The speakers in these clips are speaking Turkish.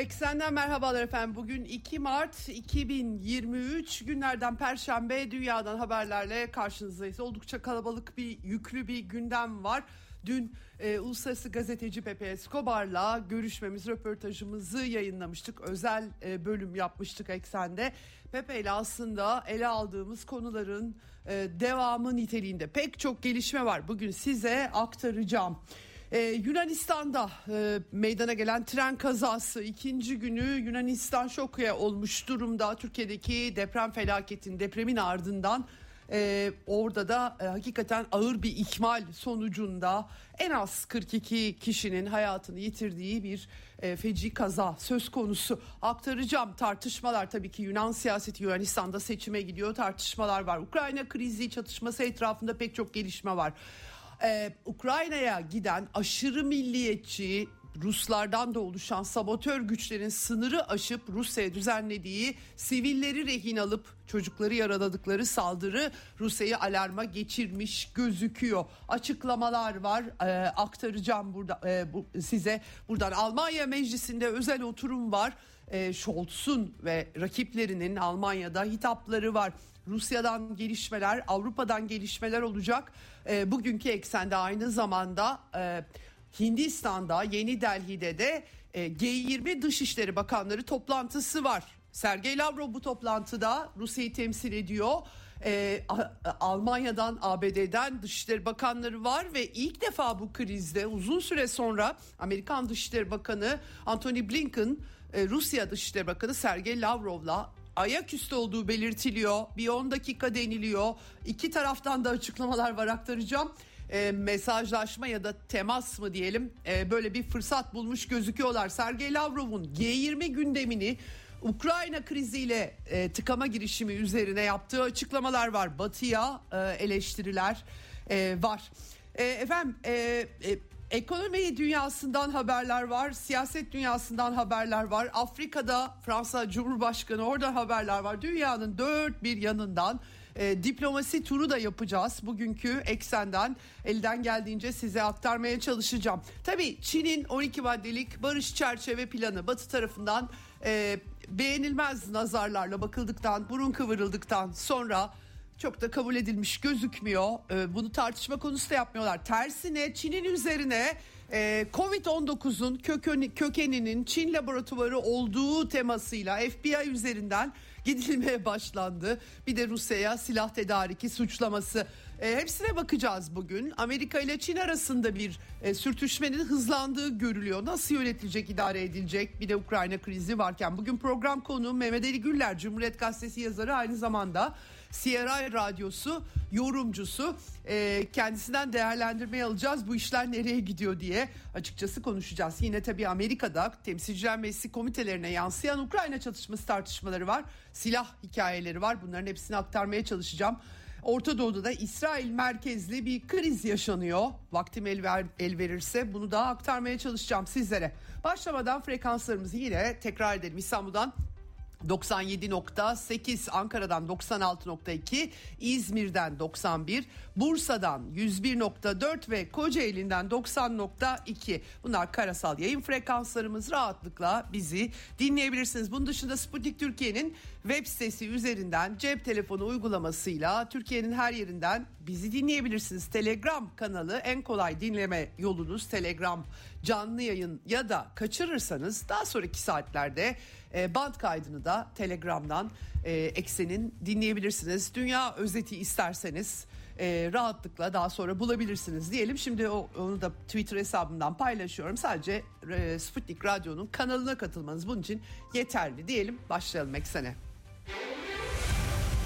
Eksenden merhabalar efendim. Bugün 2 Mart 2023 günlerden Perşembe dünyadan haberlerle karşınızdayız. Oldukça kalabalık bir yüklü bir gündem var. Dün e, Uluslararası Gazeteci Pepe Escobar'la görüşmemiz, röportajımızı yayınlamıştık. Özel e, bölüm yapmıştık Eksen'de. Pepe ile aslında ele aldığımız konuların e, devamı niteliğinde pek çok gelişme var. Bugün size aktaracağım. Ee, Yunanistan'da e, meydana gelen tren kazası ikinci günü Yunanistan şokuya olmuş durumda. Türkiye'deki deprem felaketin depremin ardından e, orada da e, hakikaten ağır bir ihmal sonucunda en az 42 kişinin hayatını yitirdiği bir e, feci kaza söz konusu. Aktaracağım tartışmalar tabii ki Yunan siyaseti Yunanistan'da seçime gidiyor tartışmalar var. Ukrayna krizi çatışması etrafında pek çok gelişme var ee, Ukrayna'ya giden aşırı milliyetçi Ruslardan da oluşan sabotör güçlerin sınırı aşıp Rusya'ya düzenlediği sivilleri rehin alıp çocukları yaraladıkları saldırı Rusya'yı alarma geçirmiş gözüküyor. Açıklamalar var e, aktaracağım burada e, bu, size. Buradan Almanya Meclisi'nde özel oturum var. E, Scholz'un ve rakiplerinin Almanya'da hitapları var. Rusya'dan gelişmeler, Avrupa'dan gelişmeler olacak. E, bugünkü eksende aynı zamanda e, Hindistan'da, Yeni Delhi'de de e, G20 Dışişleri Bakanları toplantısı var. Sergey Lavrov bu toplantıda Rusya'yı temsil ediyor. Ee, Almanya'dan, ABD'den Dışişleri Bakanları var ve ilk defa bu krizde uzun süre sonra Amerikan Dışişleri Bakanı Antony Blinken, e, Rusya Dışişleri Bakanı Sergey Lavrov'la ayaküstü olduğu belirtiliyor. Bir 10 dakika deniliyor. İki taraftan da açıklamalar var aktaracağım. E, mesajlaşma ya da temas mı diyelim e, böyle bir fırsat bulmuş gözüküyorlar. Sergey Lavrov'un G20 gündemini Ukrayna kriziyle e, tıkama girişimi üzerine yaptığı açıklamalar var. Batı'ya e, eleştiriler e, var. E, efendim e, e, Ekonomi dünyasından haberler var, siyaset dünyasından haberler var. Afrika'da Fransa Cumhurbaşkanı orada haberler var. Dünyanın dört bir yanından e, diplomasi turu da yapacağız. Bugünkü eksenden elden geldiğince size aktarmaya çalışacağım. Tabii Çin'in 12 maddelik barış çerçeve planı Batı tarafından e, beğenilmez nazarlarla bakıldıktan, burun kıvırıldıktan sonra çok da kabul edilmiş gözükmüyor. Ee, bunu tartışma konusu da yapmıyorlar. Tersine Çin'in üzerine e, Covid-19'un kökeninin Çin laboratuvarı olduğu temasıyla FBI üzerinden gidilmeye başlandı. Bir de Rusya'ya silah tedariki suçlaması. E, hepsine bakacağız bugün. Amerika ile Çin arasında bir e, sürtüşmenin hızlandığı görülüyor. Nasıl yönetilecek, idare edilecek? Bir de Ukrayna krizi varken bugün program konu Mehmet Ali Güller, Cumhuriyet Gazetesi yazarı aynı zamanda CRI Radyosu yorumcusu e, kendisinden değerlendirmeye alacağız bu işler nereye gidiyor diye açıkçası konuşacağız. Yine tabii Amerika'da temsilciler meclisi komitelerine yansıyan Ukrayna çatışması tartışmaları var. Silah hikayeleri var bunların hepsini aktarmaya çalışacağım. Orta Doğu'da da İsrail merkezli bir kriz yaşanıyor. Vaktim el, ver, el verirse bunu daha aktarmaya çalışacağım sizlere. Başlamadan frekanslarımızı yine tekrar edelim. İstanbul'dan 97.8 Ankara'dan 96.2 İzmir'den 91 Bursa'dan 101.4 ve Kocaeli'nden 90.2 bunlar karasal yayın frekanslarımız rahatlıkla bizi dinleyebilirsiniz. Bunun dışında Sputnik Türkiye'nin web sitesi üzerinden cep telefonu uygulamasıyla Türkiye'nin her yerinden bizi dinleyebilirsiniz. Telegram kanalı en kolay dinleme yolunuz Telegram canlı yayın ya da kaçırırsanız daha sonraki saatlerde e, band kaydını da Telegram'dan e, Eksen'in dinleyebilirsiniz. Dünya özeti isterseniz e, rahatlıkla daha sonra bulabilirsiniz diyelim. Şimdi o, onu da Twitter hesabımdan paylaşıyorum. Sadece e, Sputnik Radyo'nun kanalına katılmanız bunun için yeterli diyelim. Başlayalım Eksen'e.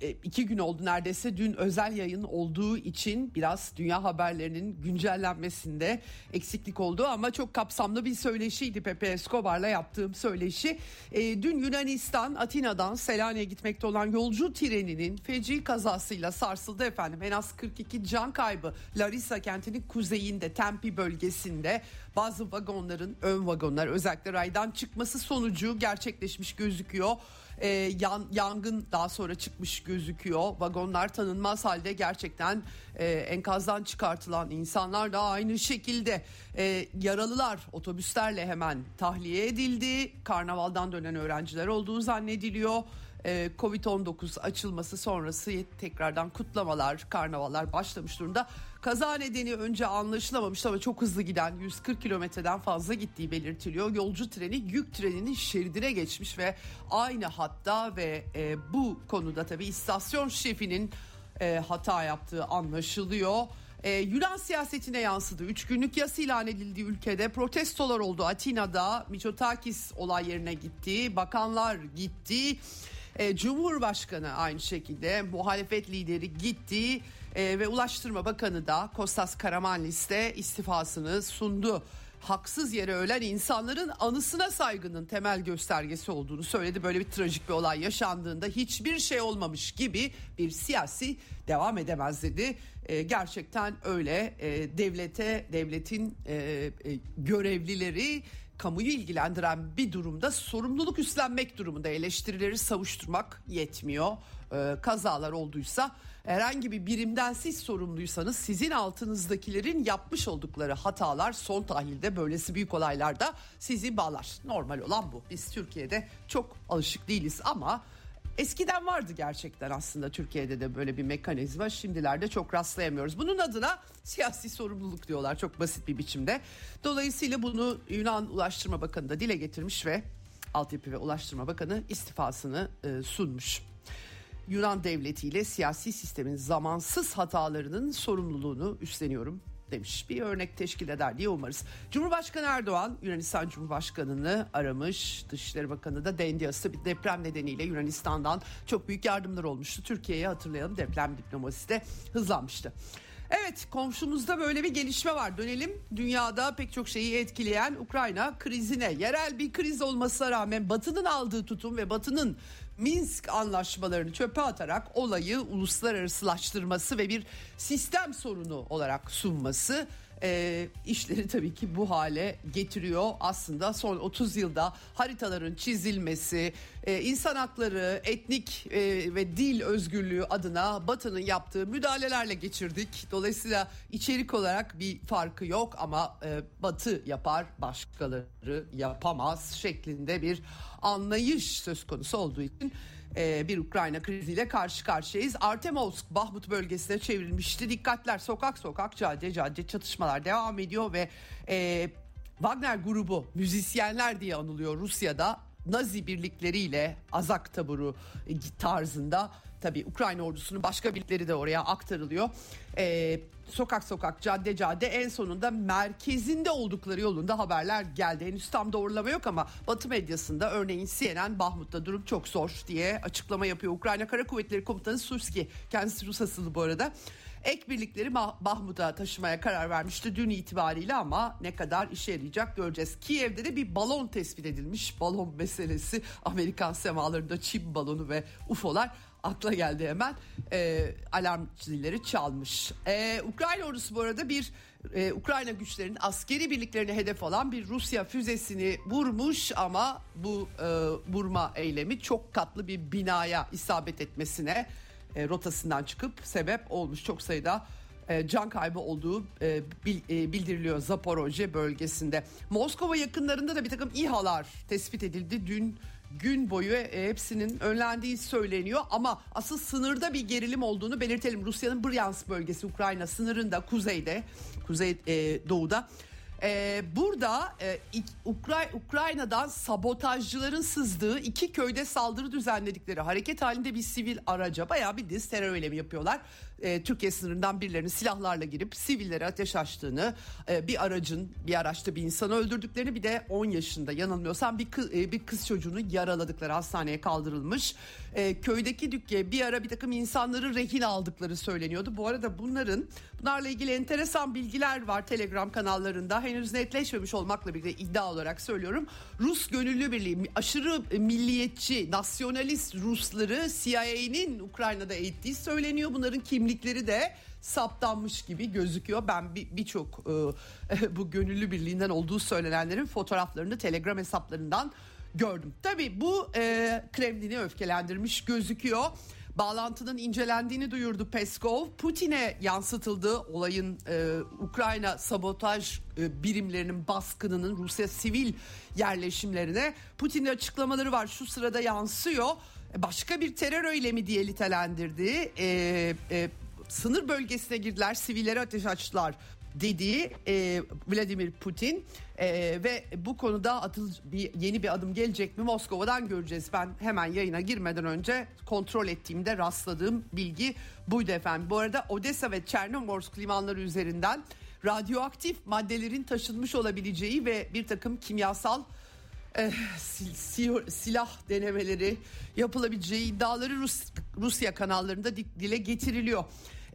iki gün oldu neredeyse dün özel yayın olduğu için biraz dünya haberlerinin güncellenmesinde eksiklik oldu ama çok kapsamlı bir söyleşiydi Pepe Escobar'la yaptığım söyleşi. E, dün Yunanistan Atina'dan Selanik'e gitmekte olan yolcu treninin feci kazasıyla sarsıldı efendim. En az 42 can kaybı Larissa kentinin kuzeyinde Tempi bölgesinde bazı vagonların ön vagonlar özellikle raydan çıkması sonucu gerçekleşmiş gözüküyor e, yan, yangın daha sonra çıkmış gözüküyor. Vagonlar tanınmaz halde gerçekten e, enkazdan çıkartılan insanlar da aynı şekilde e, yaralılar otobüslerle hemen tahliye edildi. Karnavaldan dönen öğrenciler olduğu zannediliyor. Ee, Covid-19 açılması sonrası tekrardan kutlamalar, karnavallar başlamış durumda. Kaza nedeni önce anlaşılamamış ama çok hızlı giden 140 kilometreden fazla gittiği belirtiliyor. Yolcu treni yük treninin şeridine geçmiş ve aynı hatta ve e, bu konuda tabii istasyon şefinin e, hata yaptığı anlaşılıyor. Ee, Yunan siyasetine yansıdı. Üç günlük yas ilan edildiği ülkede protestolar oldu. Atina'da Mitsotakis olay yerine gitti. Bakanlar gitti. E, Cumhurbaşkanı aynı şekilde muhalefet lideri gitti e, ve Ulaştırma Bakanı da Kostas Karamanlis de istifasını sundu haksız yere ölen insanların anısına saygının temel göstergesi olduğunu söyledi. Böyle bir trajik bir olay yaşandığında hiçbir şey olmamış gibi bir siyasi devam edemez dedi. E, gerçekten öyle e, devlete devletin e, e, görevlileri kamuyu ilgilendiren bir durumda sorumluluk üstlenmek durumunda eleştirileri savuşturmak yetmiyor. Ee, kazalar olduysa herhangi bir birimden siz sorumluysanız sizin altınızdakilerin yapmış oldukları hatalar son tahlilde böylesi büyük olaylarda sizi bağlar. Normal olan bu. Biz Türkiye'de çok alışık değiliz ama Eskiden vardı gerçekten aslında Türkiye'de de böyle bir mekanizma. Şimdilerde çok rastlayamıyoruz. Bunun adına siyasi sorumluluk diyorlar çok basit bir biçimde. Dolayısıyla bunu Yunan Ulaştırma Bakanı da dile getirmiş ve Altyapı ve Ulaştırma Bakanı istifasını e, sunmuş. Yunan devletiyle siyasi sistemin zamansız hatalarının sorumluluğunu üstleniyorum demiş. Bir örnek teşkil eder diye umarız. Cumhurbaşkanı Erdoğan Yunanistan Cumhurbaşkanı'nı aramış. Dışişleri Bakanı da Dendias'ta bir deprem nedeniyle Yunanistan'dan çok büyük yardımlar olmuştu. Türkiye'ye hatırlayalım deprem diplomasisi de hızlanmıştı. Evet komşumuzda böyle bir gelişme var. Dönelim dünyada pek çok şeyi etkileyen Ukrayna krizine. Yerel bir kriz olmasına rağmen Batı'nın aldığı tutum ve Batı'nın Minsk anlaşmalarını çöpe atarak olayı uluslararasılaştırması ve bir sistem sorunu olarak sunması e, işleri tabii ki bu hale getiriyor. Aslında son 30 yılda haritaların çizilmesi, e, insan hakları, etnik e, ve dil özgürlüğü adına Batı'nın yaptığı müdahalelerle geçirdik. Dolayısıyla içerik olarak bir farkı yok ama e, Batı yapar, başkaları yapamaz şeklinde bir anlayış söz konusu olduğu için e, bir Ukrayna kriziyle karşı karşıyayız. Artemovsk Bahmut bölgesine çevrilmişti. Dikkatler sokak sokak cadde cadde çatışmalar devam ediyor ve e, Wagner grubu müzisyenler diye anılıyor Rusya'da. Nazi birlikleriyle Azak taburu tarzında tabi Ukrayna ordusunun başka birlikleri de oraya aktarılıyor. Ee, sokak sokak cadde cadde en sonunda merkezinde oldukları yolunda haberler geldi. Henüz tam doğrulama yok ama Batı medyasında örneğin CNN Bahmut'ta durum çok zor diye açıklama yapıyor. Ukrayna Kara Kuvvetleri Komutanı Surski kendisi Rus asıllı bu arada. Ek birlikleri Bahmut'a taşımaya karar vermişti dün itibariyle ama ne kadar işe yarayacak göreceğiz. Kiev'de de bir balon tespit edilmiş. Balon meselesi Amerikan semalarında Çin balonu ve UFO'lar akla geldi hemen. E, alarm zilleri çalmış. E, Ukrayna ordusu bu arada bir e, Ukrayna güçlerinin askeri birliklerini hedef alan bir Rusya füzesini vurmuş ama bu e, vurma eylemi çok katlı bir binaya isabet etmesine e, rotasından çıkıp sebep olmuş. Çok sayıda e, can kaybı olduğu e, e, bildiriliyor Zaporoje bölgesinde. Moskova yakınlarında da bir takım İHA'lar tespit edildi. Dün gün boyu e, hepsinin önlendiği söyleniyor ama asıl sınırda bir gerilim olduğunu belirtelim. Rusya'nın Bryansk bölgesi Ukrayna sınırında kuzeyde, kuzey e, doğuda. Ee, burada e, Ukray Ukrayna'dan sabotajcıların sızdığı iki köyde saldırı düzenledikleri hareket halinde bir sivil araca bayağı bir diz terör eylemi yapıyorlar. E, Türkiye sınırından birilerinin silahlarla girip sivillere ateş açtığını, e, bir aracın bir araçta bir insanı öldürdüklerini bir de 10 yaşında yanılmıyorsam bir kız, e, bir kız çocuğunu yaraladıkları hastaneye kaldırılmış. E, köydeki dükke bir ara bir takım insanları rehin aldıkları söyleniyordu. Bu arada bunların bunlarla ilgili enteresan bilgiler var Telegram kanallarında. Henüz netleşmemiş olmakla birlikte iddia olarak söylüyorum. Rus Gönüllü Birliği aşırı milliyetçi, nasyonalist Rusları CIA'nin Ukrayna'da eğittiği söyleniyor. Bunların kimlikleri de saptanmış gibi gözüküyor. Ben birçok bir e, bu gönüllü birliğinden olduğu söylenenlerin fotoğraflarını Telegram hesaplarından gördüm. Tabii bu e, Kremlin'i öfkelendirmiş gözüküyor. Bağlantının incelendiğini duyurdu Peskov. Putin'e yansıtıldığı olayın e, Ukrayna sabotaj e, birimlerinin baskınının Rusya sivil yerleşimlerine Putin'in açıklamaları var. Şu sırada yansıyor. E, başka bir terör eylemi diye nitelendirdi. E, e, sınır bölgesine girdiler, sivillere ateş açtılar dediği e, Vladimir Putin e, ve bu konuda atıl bir yeni bir adım gelecek mi Moskova'dan göreceğiz. Ben hemen yayına girmeden önce kontrol ettiğimde rastladığım bilgi buydu efendim. Bu arada Odessa ve Çernomorsk limanları üzerinden radyoaktif maddelerin taşınmış olabileceği ve bir takım kimyasal eh, silah denemeleri yapılabileceği iddiaları Rus, Rusya kanallarında dile getiriliyor.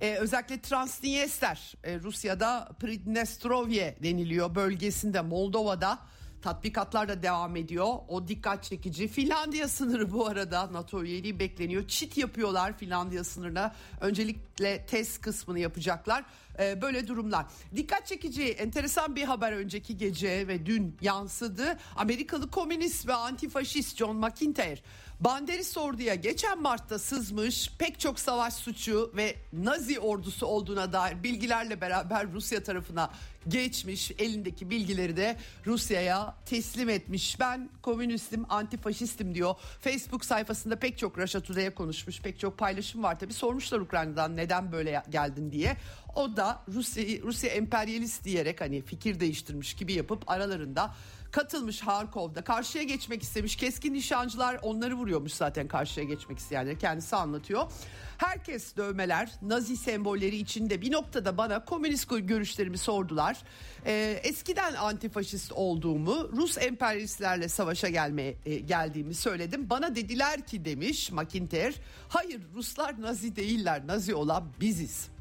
Ee, özellikle Transnistria e, Rusya'da Pridnestrovye deniliyor bölgesinde Moldova'da tatbikatlar da devam ediyor. O dikkat çekici. Finlandiya sınırı bu arada NATO üyeliği bekleniyor. Çit yapıyorlar Finlandiya sınırına. Öncelikle test kısmını yapacaklar. Ee, böyle durumlar. Dikkat çekici enteresan bir haber önceki gece ve dün yansıdı. Amerikalı komünist ve antifaşist John McIntyre Banderis orduya geçen Mart'ta sızmış pek çok savaş suçu ve Nazi ordusu olduğuna dair bilgilerle beraber Rusya tarafına geçmiş. Elindeki bilgileri de Rusya'ya teslim etmiş. Ben komünistim, antifaşistim diyor. Facebook sayfasında pek çok Russia Today'e konuşmuş. Pek çok paylaşım var tabii. Sormuşlar Ukrayna'dan neden böyle geldin diye. O da Rusya Rusya emperyalist diyerek hani fikir değiştirmiş gibi yapıp aralarında katılmış Harkov'da. Karşıya geçmek istemiş. Keskin nişancılar onları vuruyormuş zaten karşıya geçmek isteyenleri. Kendisi anlatıyor. Herkes dövmeler, Nazi sembolleri içinde bir noktada bana komünist görüşlerimi sordular. Ee, eskiden antifaşist olduğumu, Rus emperyalistlerle savaşa gelmeye e, geldiğimi söyledim. Bana dediler ki demiş McIntyre, hayır Ruslar Nazi değiller, Nazi olan biziz.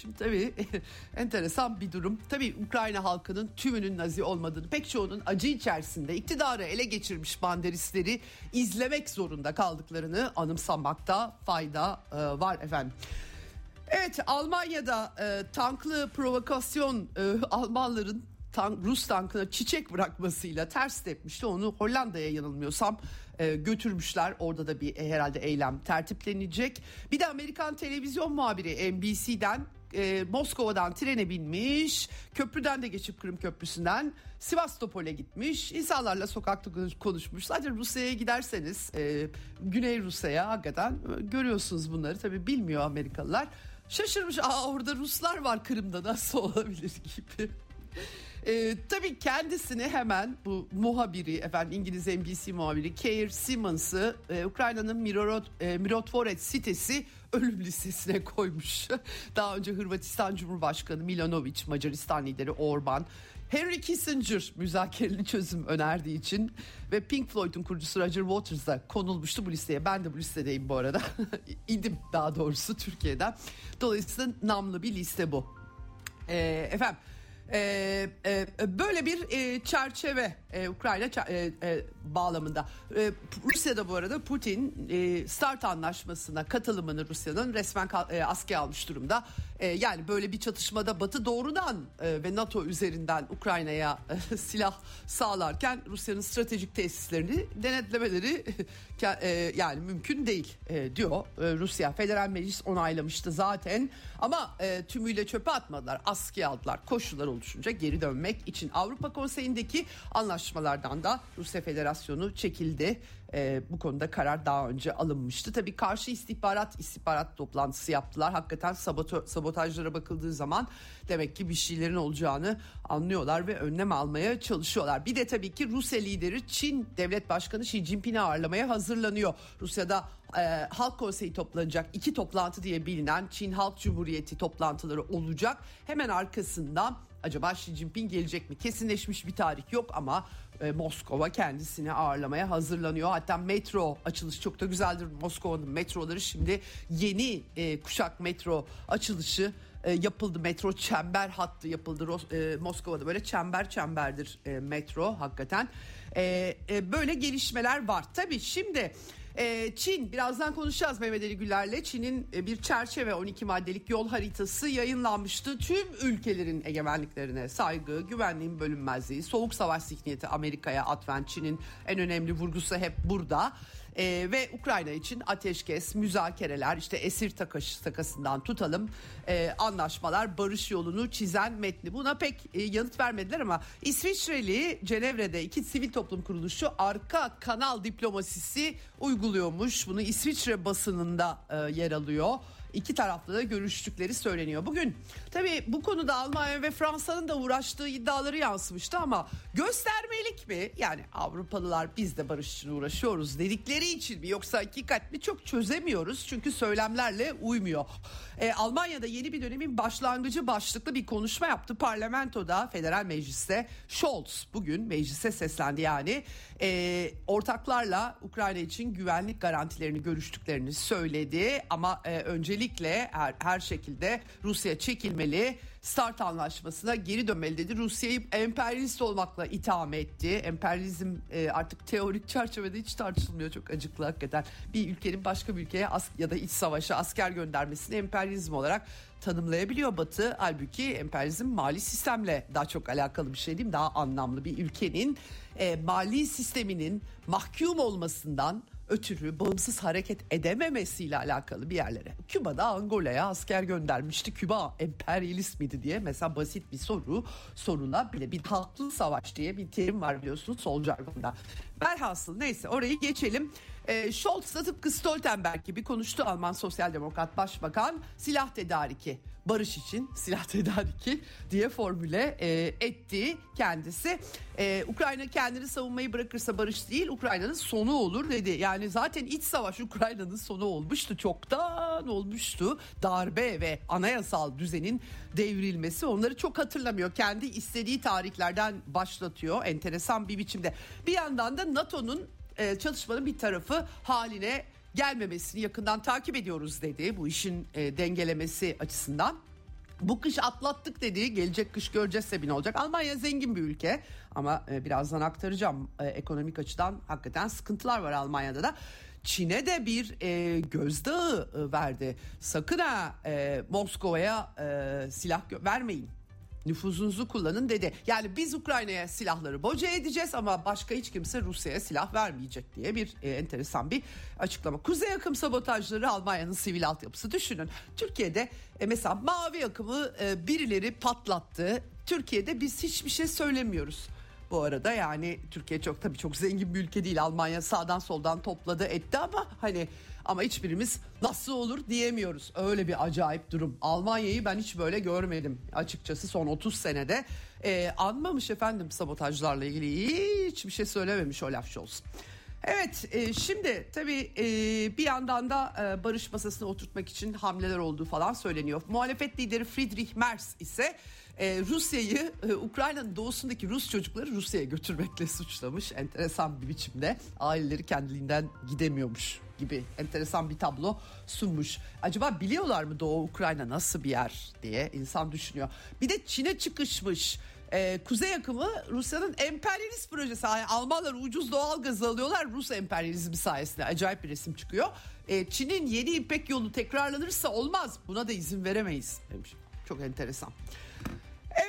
Şimdi tabii enteresan bir durum. Tabii Ukrayna halkının tümünün Nazi olmadığını, pek çoğunun acı içerisinde iktidarı ele geçirmiş banderistleri izlemek zorunda kaldıklarını anımsamakta fayda e, var efendim. Evet Almanya'da e, tanklı provokasyon e, Almanların tank, Rus tankına çiçek bırakmasıyla ters tepmişti. Onu Hollanda'ya yanılmıyorsam e, götürmüşler. Orada da bir e, herhalde eylem tertiplenecek. Bir de Amerikan televizyon muhabiri NBC'den e, Moskova'dan trene binmiş, köprüden de geçip Kırım Köprüsü'nden Sivastopol'e gitmiş, insanlarla sokakta konuşmuş. Zaten Rusya'ya giderseniz, e, Güney Rusya'ya hakikaten e, görüyorsunuz bunları. Tabii bilmiyor Amerikalılar. Şaşırmış, aa orada Ruslar var Kırım'da nasıl olabilir gibi. E, tabii kendisini hemen bu muhabiri efendim İngiliz NBC muhabiri Keir Simmons'ı e, Ukrayna'nın Mirorod, e, sitesi ölüm listesine koymuş. Daha önce Hırvatistan Cumhurbaşkanı Milanovic, Macaristan lideri Orban, Henry Kissinger müzakereli çözüm önerdiği için ve Pink Floyd'un kurucusu Roger Waters da konulmuştu bu listeye. Ben de bu listedeyim bu arada. İdim daha doğrusu Türkiye'den. Dolayısıyla namlı bir liste bu. Ee, efendim ee, e, böyle bir e, çerçeve e, Ukrayna e, e, bağlamında. E, Rusya'da bu arada Putin e, START anlaşmasına katılımını Rusya'nın resmen e, askıya almış durumda. E, yani böyle bir çatışmada Batı doğrudan e, ve NATO üzerinden Ukrayna'ya e, silah sağlarken Rusya'nın stratejik tesislerini denetlemeleri e, yani mümkün değil e, diyor e, Rusya. Federal Meclis onaylamıştı zaten ama e, tümüyle çöpe atmadılar, askıya aldılar. Koşullar oluşunca geri dönmek için Avrupa Konseyi'ndeki anlaşmalardan da Rusya Federasyonu çekildi. E, bu konuda karar daha önce alınmıştı. Tabii karşı istihbarat istihbarat toplantısı yaptılar. Hakikaten saboto, sabotajlara bakıldığı zaman demek ki bir şeylerin olacağını anlıyorlar ve önlem almaya çalışıyorlar. Bir de tabii ki Rusya lideri Çin Devlet Başkanı Xi Jinping'i ağırlamaya hazırlanıyor. Rusya'da e, Halk Konseyi toplanacak iki toplantı diye bilinen Çin Halk Cumhuriyeti toplantıları olacak. Hemen arkasından acaba Xi Jinping gelecek mi? Kesinleşmiş bir tarih yok ama e, Moskova kendisini ağırlamaya hazırlanıyor. Hatta metro açılışı çok da güzeldir. Moskova'nın metroları şimdi yeni e, kuşak metro açılışı e, yapıldı. Metro çember hattı yapıldı. E, Moskova'da böyle çember çemberdir e, metro hakikaten. Böyle gelişmeler var. Tabii şimdi Çin birazdan konuşacağız Mehmet Ali Güler'le. Çin'in bir çerçeve 12 maddelik yol haritası yayınlanmıştı. Tüm ülkelerin egemenliklerine saygı, güvenliğin bölünmezliği, soğuk savaş zihniyeti Amerika'ya atfen Çin'in en önemli vurgusu hep burada. Ee, ve Ukrayna için ateşkes, müzakereler, işte esir takış, takasından tutalım e, anlaşmalar, barış yolunu çizen metni. Buna pek e, yanıt vermediler ama İsviçreli Cenevre'de iki sivil toplum kuruluşu arka kanal diplomasisi uyguluyormuş. Bunu İsviçre basınında e, yer alıyor iki taraflı da görüştükleri söyleniyor. Bugün tabii bu konuda Almanya ve Fransa'nın da uğraştığı iddiaları yansımıştı ama göstermelik mi? Yani Avrupalılar biz de barış için uğraşıyoruz dedikleri için mi yoksa hakikat mi çok çözemiyoruz çünkü söylemlerle uymuyor. Ee, Almanya'da yeni bir dönemin başlangıcı başlıklı bir konuşma yaptı parlamentoda federal mecliste Scholz bugün meclise seslendi yani e, ortaklarla Ukrayna için güvenlik garantilerini görüştüklerini söyledi ama e, öncelikle her, her şekilde Rusya çekilmeli START anlaşmasına geri dönmeli dedi. Rusya'yı emperyalist olmakla itham etti. Emperyalizm e, artık teorik çerçevede hiç tartışılmıyor çok acıklı hakikaten. Bir ülkenin başka bir ülkeye as- ya da iç savaşa asker göndermesini emperyalizm olarak tanımlayabiliyor Batı. Halbuki emperyalizm mali sistemle daha çok alakalı bir şey değil mi? Daha anlamlı bir ülkenin e, mali sisteminin mahkum olmasından ötürü bağımsız hareket edememesiyle alakalı bir yerlere. Küba'da Angola'ya asker göndermişti. Küba emperyalist miydi diye mesela basit bir soru sorulabilir. Bir haklı savaş diye bir terim var biliyorsunuz sol jargonda. Velhasıl neyse orayı geçelim. E, Scholz da tıpkı Stoltenberg gibi konuştu Alman Sosyal Demokrat Başbakan silah tedariki barış için silah tedariki diye formüle e, etti kendisi. E, Ukrayna kendini savunmayı bırakırsa barış değil Ukrayna'nın sonu olur dedi. Yani zaten iç savaş Ukrayna'nın sonu olmuştu çoktan olmuştu. Darbe ve anayasal düzenin devrilmesi onları çok hatırlamıyor. Kendi istediği tarihlerden başlatıyor enteresan bir biçimde. Bir yandan da NATO'nun e, çalışmanın bir tarafı haline gelmemesini yakından takip ediyoruz dedi bu işin e, dengelemesi açısından. Bu kış atlattık dedi. Gelecek kış göreceğiz ne olacak. Almanya zengin bir ülke ama e, birazdan aktaracağım. E, ekonomik açıdan hakikaten sıkıntılar var Almanya'da da. Çin'e de bir e, gözdağı e, verdi. Sakın ha e, Moskova'ya e, silah vermeyin nüfuzunuzu kullanın dedi. Yani biz Ukrayna'ya silahları boca edeceğiz ama başka hiç kimse Rusya'ya silah vermeyecek diye bir e, enteresan bir açıklama. Kuzey akım sabotajları Almanya'nın sivil altyapısı düşünün. Türkiye'de e, mesela mavi akımı e, birileri patlattı. Türkiye'de biz hiçbir şey söylemiyoruz. Bu arada yani Türkiye çok tabii çok zengin bir ülke değil. Almanya sağdan soldan topladı etti ama hani ama hiçbirimiz nasıl olur diyemiyoruz. Öyle bir acayip durum. Almanya'yı ben hiç böyle görmedim açıkçası son 30 senede. Ee, anmamış efendim sabotajlarla ilgili hiçbir şey söylememiş Olaf Scholz. Evet e, şimdi tabii e, bir yandan da e, barış masasına oturtmak için hamleler olduğu falan söyleniyor. Muhalefet lideri Friedrich Merz ise e, Rusya'yı e, Ukrayna'nın doğusundaki Rus çocukları Rusya'ya götürmekle suçlamış. Enteresan bir biçimde aileleri kendiliğinden gidemiyormuş gibi enteresan bir tablo sunmuş. Acaba biliyorlar mı Doğu Ukrayna nasıl bir yer diye insan düşünüyor. Bir de Çin'e çıkışmış. Ee, Kuzey akımı Rusya'nın emperyalist projesi. Yani Almanlar ucuz doğal gazı alıyorlar Rus emperyalizmi sayesinde. Acayip bir resim çıkıyor. Ee, Çin'in yeni İpek yolu tekrarlanırsa olmaz. Buna da izin veremeyiz demiş. Çok enteresan.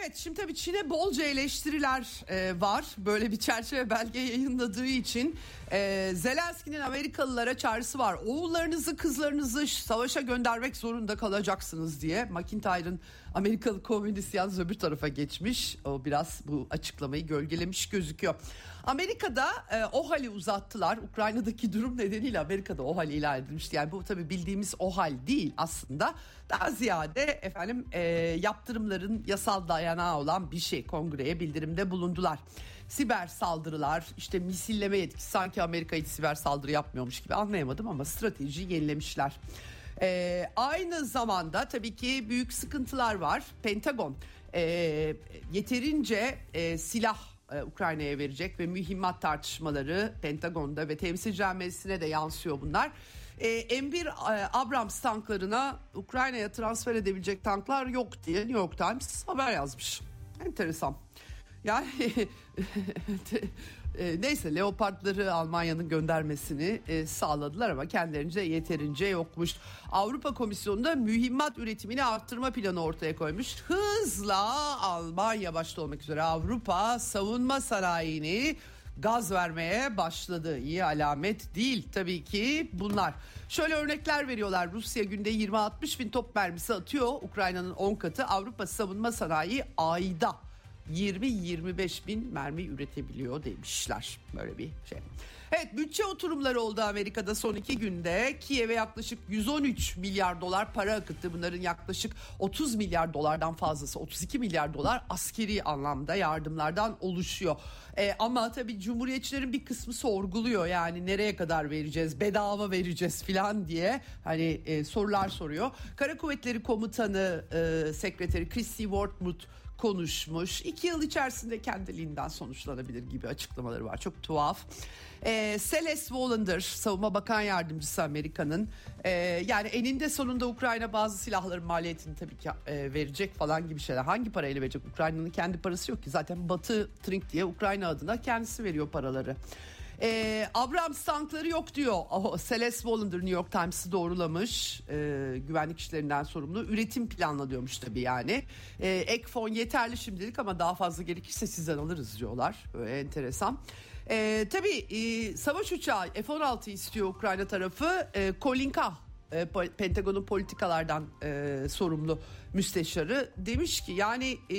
Evet şimdi tabii Çin'e bolca eleştiriler e, var. Böyle bir çerçeve belge yayınladığı için e, Zelenski'nin Amerikalılara çağrısı var. Oğullarınızı kızlarınızı savaşa göndermek zorunda kalacaksınız diye. McIntyre'ın Amerikalı komünist yalnız öbür tarafa geçmiş. O biraz bu açıklamayı gölgelemiş gözüküyor. Amerika'da e, OHAL'i uzattılar. Ukrayna'daki durum nedeniyle Amerika'da OHAL ilan edilmişti. Yani bu tabii bildiğimiz OHAL değil aslında. Daha ziyade efendim e, yaptırımların yasal dayanağı olan bir şey kongreye bildirimde bulundular. Siber saldırılar işte misilleme yetkisi sanki Amerika hiç siber saldırı yapmıyormuş gibi anlayamadım ama strateji yenilemişler. E, aynı zamanda tabii ki büyük sıkıntılar var. Pentagon e, yeterince e, silah e, Ukrayna'ya verecek ve mühimmat tartışmaları Pentagon'da ve Temsilciler Meclisi'ne de yansıyor bunlar. E, M1 e, Abrams tanklarına Ukrayna'ya transfer edebilecek tanklar yok diye New York Times haber yazmış. Enteresan. Yani e, neyse Leopardları Almanya'nın göndermesini e, sağladılar ama kendilerince yeterince yokmuş. Avrupa Komisyonu da mühimmat üretimini arttırma planı ortaya koymuş. Hızla Almanya başta olmak üzere Avrupa savunma sanayini gaz vermeye başladı. İyi alamet değil tabii ki bunlar. Şöyle örnekler veriyorlar. Rusya günde 20-60 bin top mermisi atıyor. Ukrayna'nın 10 katı. Avrupa savunma sanayi ayda 20-25 bin mermi üretebiliyor demişler. Böyle bir şey. Evet bütçe oturumları oldu Amerika'da son iki günde. Kiev'e yaklaşık 113 milyar dolar para akıttı. Bunların yaklaşık 30 milyar dolardan fazlası 32 milyar dolar askeri anlamda yardımlardan oluşuyor. Ee, ama tabii cumhuriyetçilerin bir kısmı sorguluyor yani nereye kadar vereceğiz bedava vereceğiz falan diye hani e, sorular soruyor. Kara Kuvvetleri Komutanı e, Sekreteri Christy Wortmuth konuşmuş. İki yıl içerisinde kendiliğinden sonuçlanabilir gibi açıklamaları var. Çok tuhaf. E, Celeste Wallander savunma bakan yardımcısı Amerika'nın e, yani eninde sonunda Ukrayna bazı silahların maliyetini tabii ki e, verecek falan gibi şeyler. Hangi parayla verecek? Ukrayna'nın kendi parası yok ki zaten Batı Trink diye Ukrayna adına kendisi veriyor paraları. E, Abrams tankları yok diyor. Oh, Celeste Wallander New York Times'ı doğrulamış. E, güvenlik işlerinden sorumlu. Üretim planlanıyormuş tabii yani. E, ek fon yeterli şimdilik ama daha fazla gerekirse sizden alırız diyorlar. Böyle enteresan. E, tabii e, savaş uçağı F-16 istiyor Ukrayna tarafı. E, Kolinka e, Pentagon'un politikalardan e, sorumlu müsteşarı demiş ki yani e,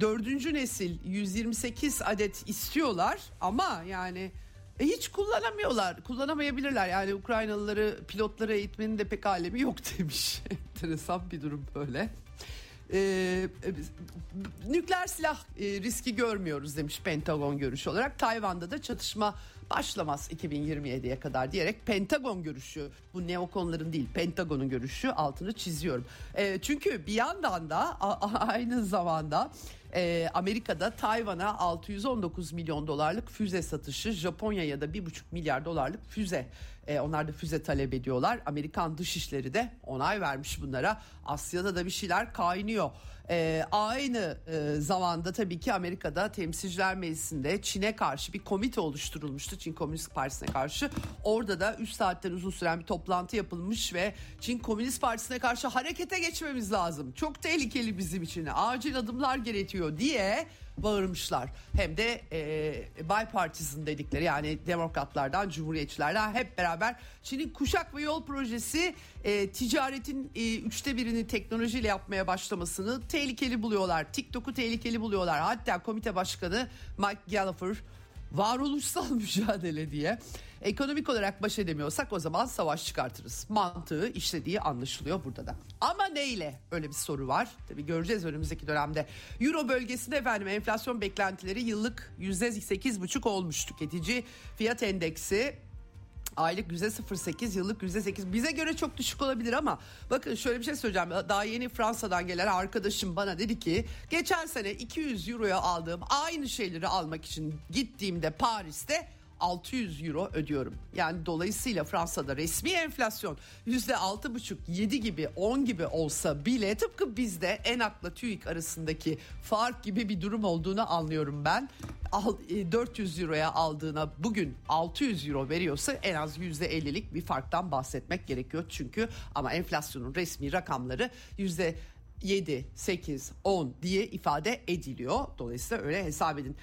dördüncü nesil 128 adet istiyorlar ama yani e, hiç kullanamıyorlar. Kullanamayabilirler. Yani Ukraynalıları pilotlara eğitmenin de pek alemi yok demiş. Enteresan bir durum böyle. Ee, nükleer silah e, riski görmüyoruz demiş Pentagon görüşü olarak. Tayvan'da da çatışma başlamaz 2027'ye kadar diyerek Pentagon görüşü bu neokonların değil Pentagon'un görüşü altını çiziyorum. E, çünkü bir yandan da a, aynı zamanda e, Amerika'da Tayvan'a 619 milyon dolarlık füze satışı, Japonya'ya da 1,5 milyar dolarlık füze. E, onlar da füze talep ediyorlar. Amerikan dışişleri de onay vermiş bunlara. Asya'da da bir şeyler kaynıyor. E, aynı e, zamanda tabii ki Amerika'da Temsilciler Meclisi'nde Çin'e karşı bir komite oluşturulmuştu. Çin Komünist Partisi'ne karşı. Orada da 3 saatten uzun süren bir toplantı yapılmış ve Çin Komünist Partisi'ne karşı harekete geçmemiz lazım. Çok tehlikeli bizim için. Acil adımlar gerekiyor diye bağırmışlar. Hem de e, bipartisan dedikleri yani demokratlardan, cumhuriyetçilerden hep beraber Çin'in kuşak ve yol projesi e, ticaretin e, üçte birini teknolojiyle yapmaya başlamasını tehlikeli buluyorlar. TikTok'u tehlikeli buluyorlar. Hatta komite başkanı Mike Gallagher varoluşsal mücadele diye ekonomik olarak baş edemiyorsak o zaman savaş çıkartırız. Mantığı işlediği anlaşılıyor burada da. Ama neyle? Öyle bir soru var. Tabii göreceğiz önümüzdeki dönemde. Euro bölgesinde efendim enflasyon beklentileri yıllık %8,5 olmuş tüketici fiyat endeksi Aylık %08 yıllık %8 bize göre çok düşük olabilir ama bakın şöyle bir şey söyleyeceğim daha yeni Fransa'dan gelen arkadaşım bana dedi ki geçen sene 200 euroya aldığım aynı şeyleri almak için gittiğimde Paris'te 600 euro ödüyorum. Yani dolayısıyla Fransa'da resmi enflasyon %6,5-7 gibi 10 gibi olsa bile tıpkı bizde Enak'la TÜİK arasındaki fark gibi bir durum olduğunu anlıyorum ben. 400 e, euroya aldığına bugün 600 euro veriyorsa en az %50'lik bir farktan bahsetmek gerekiyor. Çünkü ama enflasyonun resmi rakamları yüzde 7, 8, 10 diye ifade ediliyor. Dolayısıyla öyle hesap edin.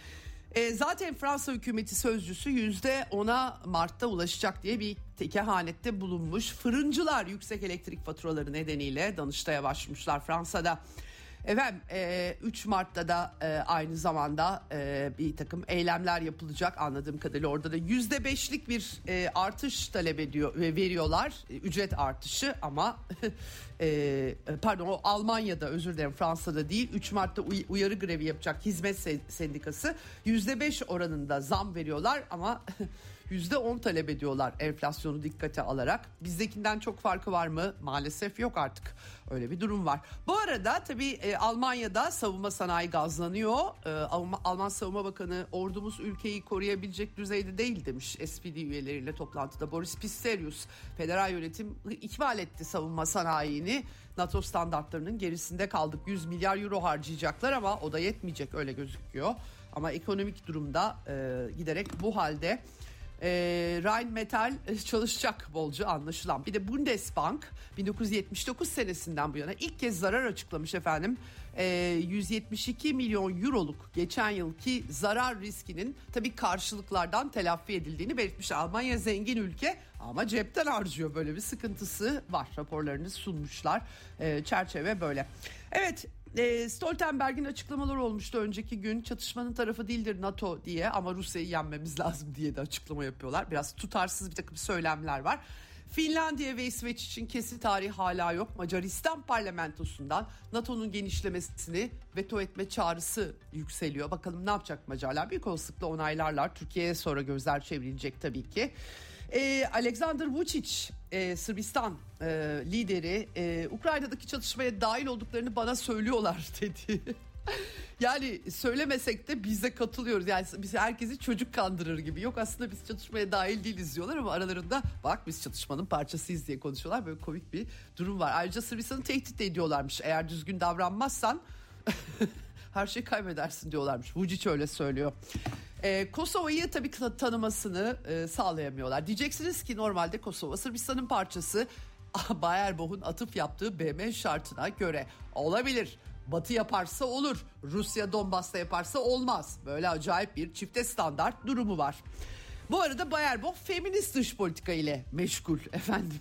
E, zaten Fransa hükümeti sözcüsü yüzde ona Mart'ta ulaşacak diye bir tekehanette bulunmuş. Fırıncılar yüksek elektrik faturaları nedeniyle Danıştay'a başvurmuşlar Fransa'da. Efendim 3 e, Mart'ta da e, aynı zamanda e, bir takım eylemler yapılacak anladığım kadarıyla. Orada da yüzde beşlik bir artış talep ediyor ve veriyorlar. Ücret artışı ama pardon o Almanya'da özür dilerim Fransa'da değil. 3 Mart'ta uyarı grevi yapacak hizmet sendikası yüzde beş oranında zam veriyorlar ama %10 talep ediyorlar enflasyonu dikkate alarak. Bizdekinden çok farkı var mı? Maalesef yok artık. Öyle bir durum var. Bu arada tabii e, Almanya'da savunma sanayi gazlanıyor. E, Alman, Alman Savunma Bakanı ordumuz ülkeyi koruyabilecek düzeyde değil demiş SPD üyeleriyle toplantıda. Boris Pistorius federal yönetim ihmal etti savunma sanayini. NATO standartlarının gerisinde kaldık. 100 milyar euro harcayacaklar ama o da yetmeyecek öyle gözüküyor. Ama ekonomik durumda e, giderek bu halde e, Rheinmetall çalışacak bolca anlaşılan. Bir de Bundesbank 1979 senesinden bu yana ilk kez zarar açıklamış efendim. E, 172 milyon euroluk geçen yılki zarar riskinin tabii karşılıklardan telafi edildiğini belirtmiş. Almanya zengin ülke ama cepten harcıyor böyle bir sıkıntısı var. Raporlarını sunmuşlar. E, çerçeve böyle. Evet e, Stoltenberg'in açıklamaları olmuştu önceki gün çatışmanın tarafı değildir NATO diye ama Rusya'yı yenmemiz lazım diye de açıklama yapıyorlar. Biraz tutarsız bir takım söylemler var. Finlandiya ve İsveç için kesin tarih hala yok. Macaristan parlamentosundan NATO'nun genişlemesini veto etme çağrısı yükseliyor. Bakalım ne yapacak Macarlar? Büyük olasılıkla onaylarlar. Türkiye'ye sonra gözler çevrilecek tabii ki. Ee, Alexander Vučić e, Sırbistan e, lideri e, Ukrayna'daki çatışmaya dahil olduklarını bana söylüyorlar dedi. yani söylemesek de biz de katılıyoruz. Yani biz herkesi çocuk kandırır gibi. Yok aslında biz çatışmaya dahil değiliz diyorlar ama aralarında bak biz çatışmanın parçasıyız diye konuşuyorlar. Böyle komik bir durum var. Ayrıca Sırbistan'ı tehdit de ediyorlarmış. Eğer düzgün davranmazsan her şeyi kaybedersin diyorlarmış. Vucic öyle söylüyor. Ee, Kosova'yı tabii tanımasını e, sağlayamıyorlar. Diyeceksiniz ki normalde Kosova Sırbistan'ın parçası Bayerboh'un atıf yaptığı BM şartına göre olabilir. Batı yaparsa olur. Rusya Donbas'ta yaparsa olmaz. Böyle acayip bir çifte standart durumu var. Bu arada Bayerboh feminist dış politika ile meşgul efendim.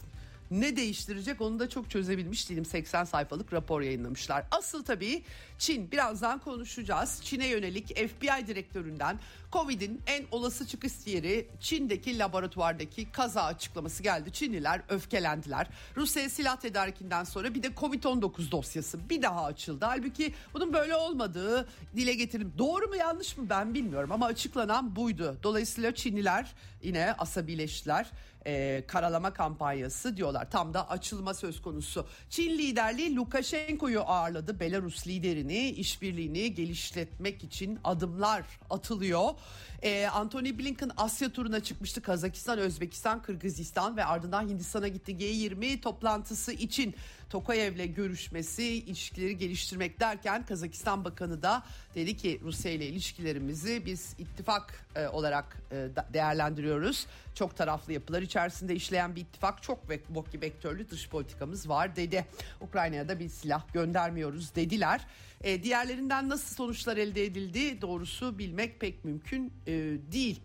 Ne değiştirecek onu da çok çözebilmiş değilim. 80 sayfalık rapor yayınlamışlar. Asıl tabii Çin. Birazdan konuşacağız. Çin'e yönelik FBI direktöründen Covid'in en olası çıkış yeri Çin'deki laboratuvardaki kaza açıklaması geldi. Çinliler öfkelendiler. Rusya silah tedarikinden sonra bir de Covid-19 dosyası bir daha açıldı. Halbuki bunun böyle olmadığı dile getirildi. Doğru mu yanlış mı ben bilmiyorum ama açıklanan buydu. Dolayısıyla Çinliler yine asabileştiler e, karalama kampanyası diyorlar. Tam da açılma söz konusu. Çin liderliği Lukashenko'yu ağırladı. Belarus liderini işbirliğini geliştirmek için adımlar atılıyor. E, Anthony Blinken Asya turuna çıkmıştı. Kazakistan, Özbekistan, Kırgızistan ve ardından Hindistan'a gitti. G20 toplantısı için Tokayev'le görüşmesi, ilişkileri geliştirmek derken Kazakistan Bakanı da dedi ki Rusya ile ilişkilerimizi biz ittifak e, olarak e, değerlendiriyoruz. Çok taraflı yapılar içerisinde işleyen bir ittifak, çok ve vektörlü dış politikamız var dedi. Ukrayna'ya da bir silah göndermiyoruz dediler. E, diğerlerinden nasıl sonuçlar elde edildi doğrusu bilmek pek mümkün e, değil.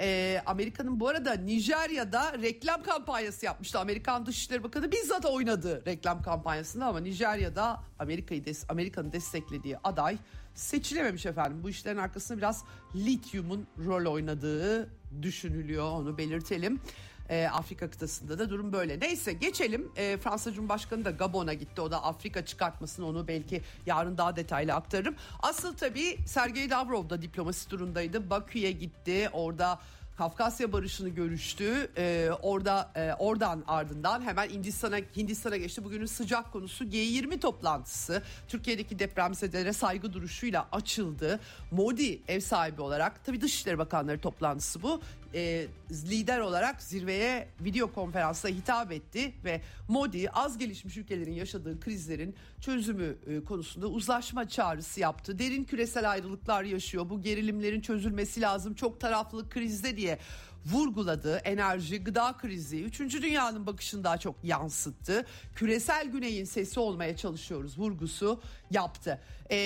E, Amerika'nın bu arada Nijerya'da reklam kampanyası yapmıştı. Amerikan Dışişleri Bakanı bizzat oynadı reklam kampanyasında ama Nijerya'da Amerika'yı des Amerika'nın desteklediği aday seçilememiş efendim. Bu işlerin arkasında biraz lityumun rol oynadığı düşünülüyor onu belirtelim. E, Afrika kıtasında da durum böyle. Neyse geçelim. E, Fransa Cumhurbaşkanı da Gabon'a gitti. O da Afrika çıkartmasını onu belki yarın daha detaylı aktarırım. Asıl tabii Sergey Lavrov da diplomasi turundaydı. Bakü'ye gitti. Orada Kafkasya Barışı'nı görüştü. Ee, orada e, oradan ardından hemen Hindistan'a Hindistan'a geçti. Bugünün sıcak konusu G20 toplantısı. Türkiye'deki depremzedelere saygı duruşuyla açıldı. Modi ev sahibi olarak tabii Dışişleri Bakanları toplantısı bu e, lider olarak zirveye video konferansla hitap etti ve Modi az gelişmiş ülkelerin yaşadığı krizlerin çözümü e, konusunda uzlaşma çağrısı yaptı. Derin küresel ayrılıklar yaşıyor. Bu gerilimlerin çözülmesi lazım. Çok taraflı krizde diye vurguladı. Enerji, gıda krizi, 3. dünyanın bakışını daha çok yansıttı. Küresel güneyin sesi olmaya çalışıyoruz vurgusu yaptı. E,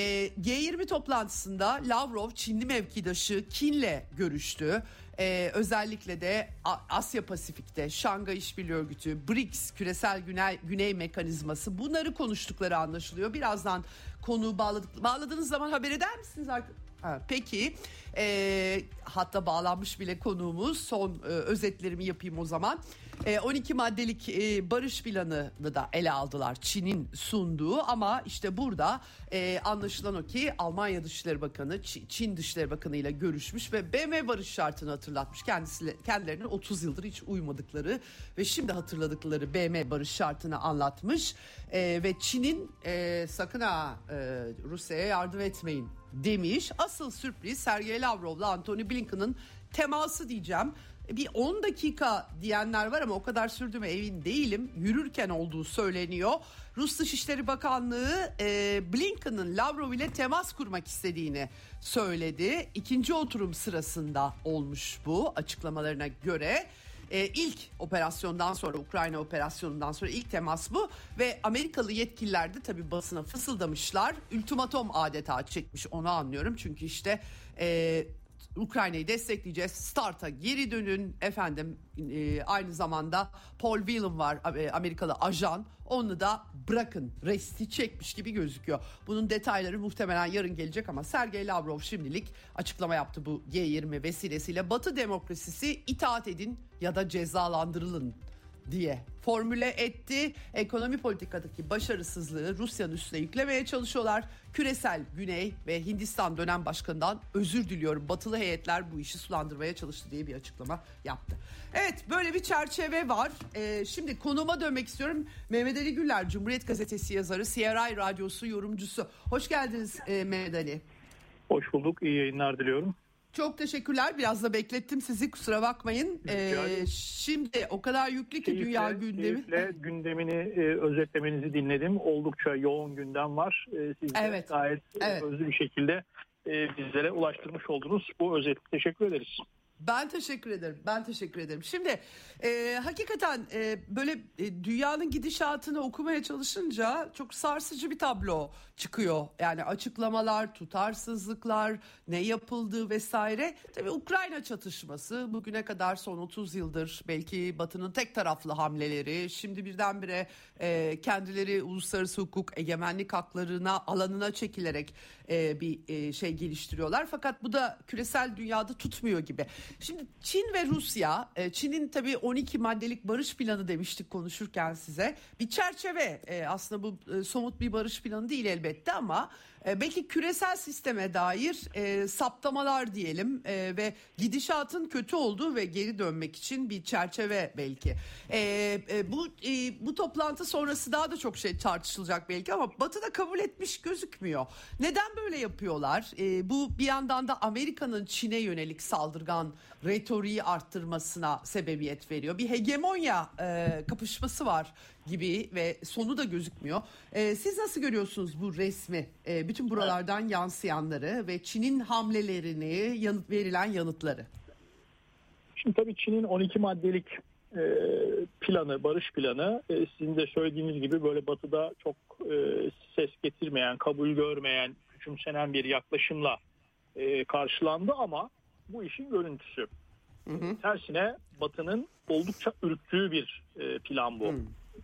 G20 toplantısında Lavrov Çinli mevkidaşı Kin'le görüştü. Ee, özellikle de Asya Pasifik'te Şangay İşbirliği Örgütü, BRICS küresel güney, güney mekanizması bunları konuştukları anlaşılıyor. Birazdan konuyu bağladık, bağladığınız zaman haber eder misiniz arkadaşlar? Ha, peki e, hatta bağlanmış bile konuğumuz son e, özetlerimi yapayım o zaman. E, 12 maddelik e, barış planını da ele aldılar Çin'in sunduğu ama işte burada e, anlaşılan o ki Almanya Dışişleri Bakanı Çin Dışişleri Bakanı ile görüşmüş ve BM barış şartını hatırlatmış. Kendisi, kendilerinin 30 yıldır hiç uymadıkları ve şimdi hatırladıkları BM barış şartını anlatmış. E, ve Çin'in e, sakın ha e, Rusya'ya yardım etmeyin demiş. Asıl sürpriz Sergey Lavrov'la Antony Blinken'ın teması diyeceğim. Bir 10 dakika diyenler var ama o kadar sürdü mü emin değilim. Yürürken olduğu söyleniyor. Rus Dışişleri Bakanlığı e, Blinken'ın Lavrov ile temas kurmak istediğini söyledi. İkinci oturum sırasında olmuş bu açıklamalarına göre. E, ilk operasyondan sonra Ukrayna operasyonundan sonra ilk temas bu ve Amerikalı yetkililer de tabii basına fısıldamışlar. Ultimatom adeta çekmiş onu anlıyorum çünkü işte e, Ukrayna'yı destekleyeceğiz. Start'a geri dönün. Efendim e, aynı zamanda Paul Whelan var e, Amerikalı ajan. Onu da bırakın. Resti çekmiş gibi gözüküyor. Bunun detayları muhtemelen yarın gelecek ama Sergey Lavrov şimdilik açıklama yaptı bu G20 vesilesiyle. Batı demokrasisi itaat edin ya da cezalandırılın diye formüle etti. Ekonomi politikadaki başarısızlığı Rusya'nın üstüne yüklemeye çalışıyorlar. Küresel Güney ve Hindistan dönem başkanından özür diliyorum. Batılı heyetler bu işi sulandırmaya çalıştı diye bir açıklama yaptı. Evet böyle bir çerçeve var. Ee, şimdi konuma dönmek istiyorum. Mehmet Ali Güller Cumhuriyet Gazetesi yazarı, CRI Radyosu yorumcusu. Hoş geldiniz e, Mehmet Ali. Hoş bulduk. İyi yayınlar diliyorum. Çok teşekkürler. Biraz da beklettim sizi kusura bakmayın. Ee, şimdi o kadar yüklü ki keyifle, dünya gündemi. Keyifle gündemini e, özetlemenizi dinledim. Oldukça yoğun gündem var. E, siz evet. gayet evet. özlü bir şekilde e, bizlere ulaştırmış oldunuz. Bu özet. Teşekkür ederiz. Ben teşekkür ederim. Ben teşekkür ederim. Şimdi e, hakikaten e, böyle e, dünyanın gidişatını okumaya çalışınca çok sarsıcı bir tablo çıkıyor. Yani açıklamalar, tutarsızlıklar, ne yapıldığı vesaire. Tabii Ukrayna çatışması bugüne kadar son 30 yıldır belki Batı'nın tek taraflı hamleleri. Şimdi birdenbire e, kendileri uluslararası hukuk egemenlik haklarına alanına çekilerek e, bir e, şey geliştiriyorlar. Fakat bu da küresel dünyada tutmuyor gibi. Şimdi Çin ve Rusya, e, Çin'in tabii 12 maddelik barış planı demiştik konuşurken size. Bir çerçeve e, aslında bu e, somut bir barış planı değil elbette ama e, belki küresel sisteme dair e, saptamalar diyelim e, ve gidişatın kötü olduğu ve geri dönmek için bir çerçeve belki. E, e, bu e, bu toplantı sonrası daha da çok şey tartışılacak belki ama Batı da kabul etmiş gözükmüyor. Neden böyle yapıyorlar? E, bu bir yandan da Amerika'nın Çin'e yönelik saldırgan retoriği arttırmasına sebebiyet veriyor. Bir hegemonya e, kapışması var gibi ve sonu da gözükmüyor. E, siz nasıl görüyorsunuz bu resmi? E, bütün buralardan yansıyanları ve Çin'in hamlelerini, yanıt verilen yanıtları. Şimdi tabii Çin'in 12 maddelik e, planı, barış planı e, sizin de söylediğiniz gibi böyle batıda çok e, ses getirmeyen, kabul görmeyen, küçümsenen bir yaklaşımla e, karşılandı ama bu işin görüntüsü. Hı hı. Tersine Batı'nın oldukça ürktüğü bir e, plan bu. Hı.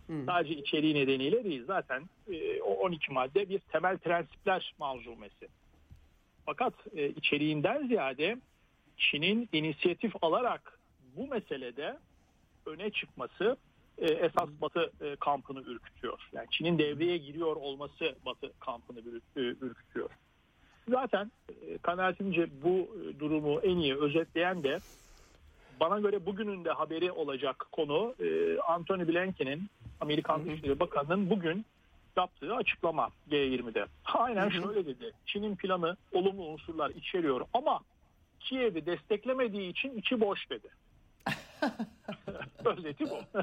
Hı. Sadece içeriği nedeniyle değil. Zaten e, o 12 madde bir temel prensipler manzumesi. Fakat e, içeriğinden ziyade Çin'in inisiyatif alarak bu meselede öne çıkması e, esas Batı e, kampını ürkütüyor. Yani Çin'in devreye giriyor olması Batı kampını e, ürkütüyor. Zaten e, kanaatimce bu e, durumu en iyi özetleyen de bana göre bugünün de haberi olacak konu e, Anthony Blinken'in Amerikan Dışişleri Bakanı'nın bugün yaptığı açıklama G20'de. Aynen hı hı. şöyle dedi. Çin'in planı olumlu unsurlar içeriyor ama Kiev'i desteklemediği için içi boş dedi. Özeti bu.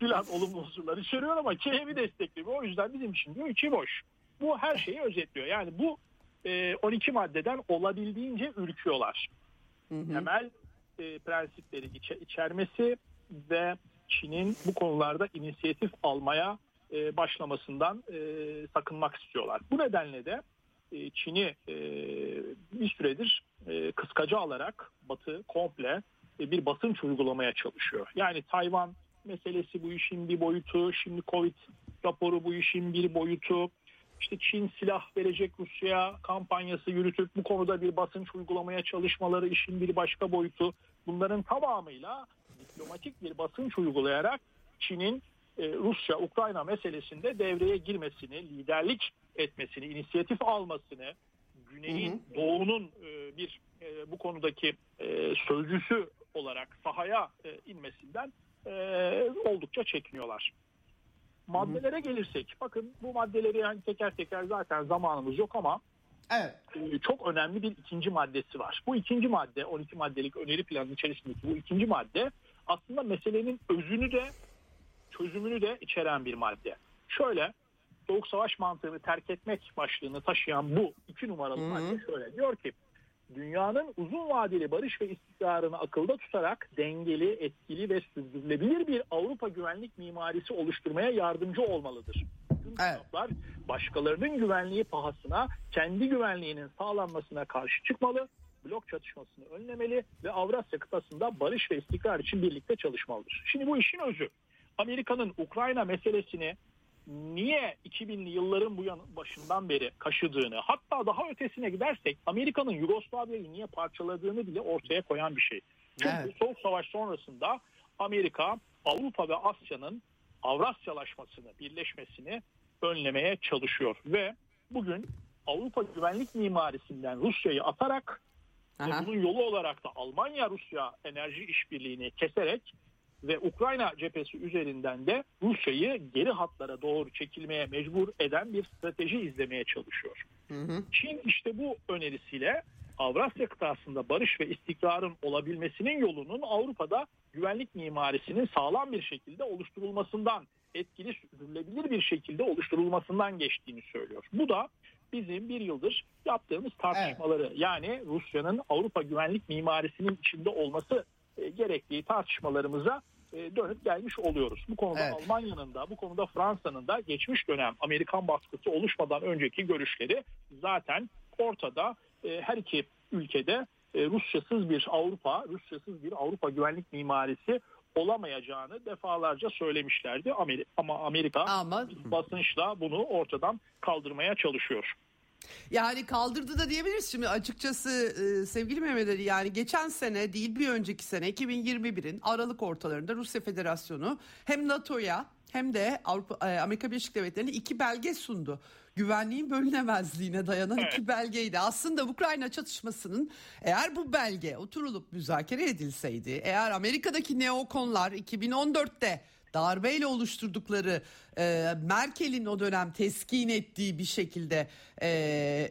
Plan olumlu unsurlar içeriyor ama Kiev'i desteklemiyor. O yüzden bizim için diyor içi boş. Bu her şeyi özetliyor. Yani bu e, 12 maddeden olabildiğince ürküyorlar. Hı hı. Temel e, prensipleri içe, içermesi ve Çin'in bu konularda inisiyatif almaya e, başlamasından e, sakınmak istiyorlar. Bu nedenle de e, Çin'i e, bir süredir e, kıskaca alarak Batı komple e, bir basınç uygulamaya çalışıyor. Yani Tayvan meselesi bu işin bir boyutu, şimdi Covid raporu bu işin bir boyutu, işte Çin silah verecek Rusya'ya kampanyası yürütüp bu konuda bir basınç uygulamaya çalışmaları işin bir başka boyutu. Bunların tamamıyla diplomatik bir basınç uygulayarak Çin'in e, Rusya-Ukrayna meselesinde devreye girmesini, liderlik etmesini, inisiyatif almasını, Güney'in, hı hı. Doğu'nun e, bir e, bu konudaki sözcüsü olarak sahaya inmesinden oldukça çekiniyorlar. Maddelere hı hı. gelirsek, bakın bu maddeleri yani teker teker zaten zamanımız yok ama Evet. Çok önemli bir ikinci maddesi var. Bu ikinci madde 12 maddelik öneri planının içerisindeki bu ikinci madde aslında meselenin özünü de çözümünü de içeren bir madde. Şöyle soğuk savaş mantığını terk etmek başlığını taşıyan bu iki numaralı Hı-hı. madde şöyle diyor ki dünyanın uzun vadeli barış ve istikrarını akılda tutarak dengeli, etkili ve sürdürülebilir bir Avrupa güvenlik mimarisi oluşturmaya yardımcı olmalıdır. Tüm evet. başkalarının güvenliği pahasına kendi güvenliğinin sağlanmasına karşı çıkmalı, blok çatışmasını önlemeli ve Avrasya kıtasında barış ve istikrar için birlikte çalışmalıdır. Şimdi bu işin özü. Amerika'nın Ukrayna meselesini niye 2000'li yılların bu yan başından beri kaşıdığını hatta daha ötesine gidersek Amerika'nın Yugoslavya'yı niye parçaladığını bile ortaya koyan bir şey. Çünkü evet. Soğuk Savaş sonrasında Amerika Avrupa ve Asya'nın Avrasyalaşmasını, birleşmesini önlemeye çalışıyor ve bugün Avrupa güvenlik mimarisinden Rusya'yı atarak Aha. bunun yolu olarak da Almanya-Rusya enerji işbirliğini keserek ve Ukrayna cephesi üzerinden de Rusya'yı geri hatlara doğru çekilmeye mecbur eden bir strateji izlemeye çalışıyor. Hı hı. Çin işte bu önerisiyle Avrasya kıtasında barış ve istikrarın olabilmesinin yolunun Avrupa'da güvenlik mimarisinin sağlam bir şekilde oluşturulmasından, etkili sürdürülebilir bir şekilde oluşturulmasından geçtiğini söylüyor. Bu da bizim bir yıldır yaptığımız tartışmaları evet. yani Rusya'nın Avrupa güvenlik mimarisinin içinde olması e, gerektiği tartışmalarımıza e, dönüp gelmiş oluyoruz. Bu konuda evet. Almanya'nın da bu konuda Fransa'nın da geçmiş dönem Amerikan baskısı oluşmadan önceki görüşleri zaten ortada. E, her iki ülkede Rusyasız bir Avrupa, Rusyasız bir Avrupa güvenlik mimarisi olamayacağını defalarca söylemişlerdi. Ama Amerika Ama... basınçla bunu ortadan kaldırmaya çalışıyor. Yani kaldırdı da diyebiliriz şimdi açıkçası e, sevgili Mehmet Ali yani geçen sene değil bir önceki sene 2021'in Aralık ortalarında Rusya Federasyonu hem NATO'ya hem de Avrupa e, Amerika Birleşik Devletleri'ne iki belge sundu. Güvenliğin bölünemezliğine dayanan evet. iki belgeydi. Aslında Ukrayna çatışmasının eğer bu belge oturulup müzakere edilseydi, eğer Amerika'daki neokonlar 2014'te darbeyle oluşturdukları e, Merkel'in o dönem teskin ettiği bir şekilde e,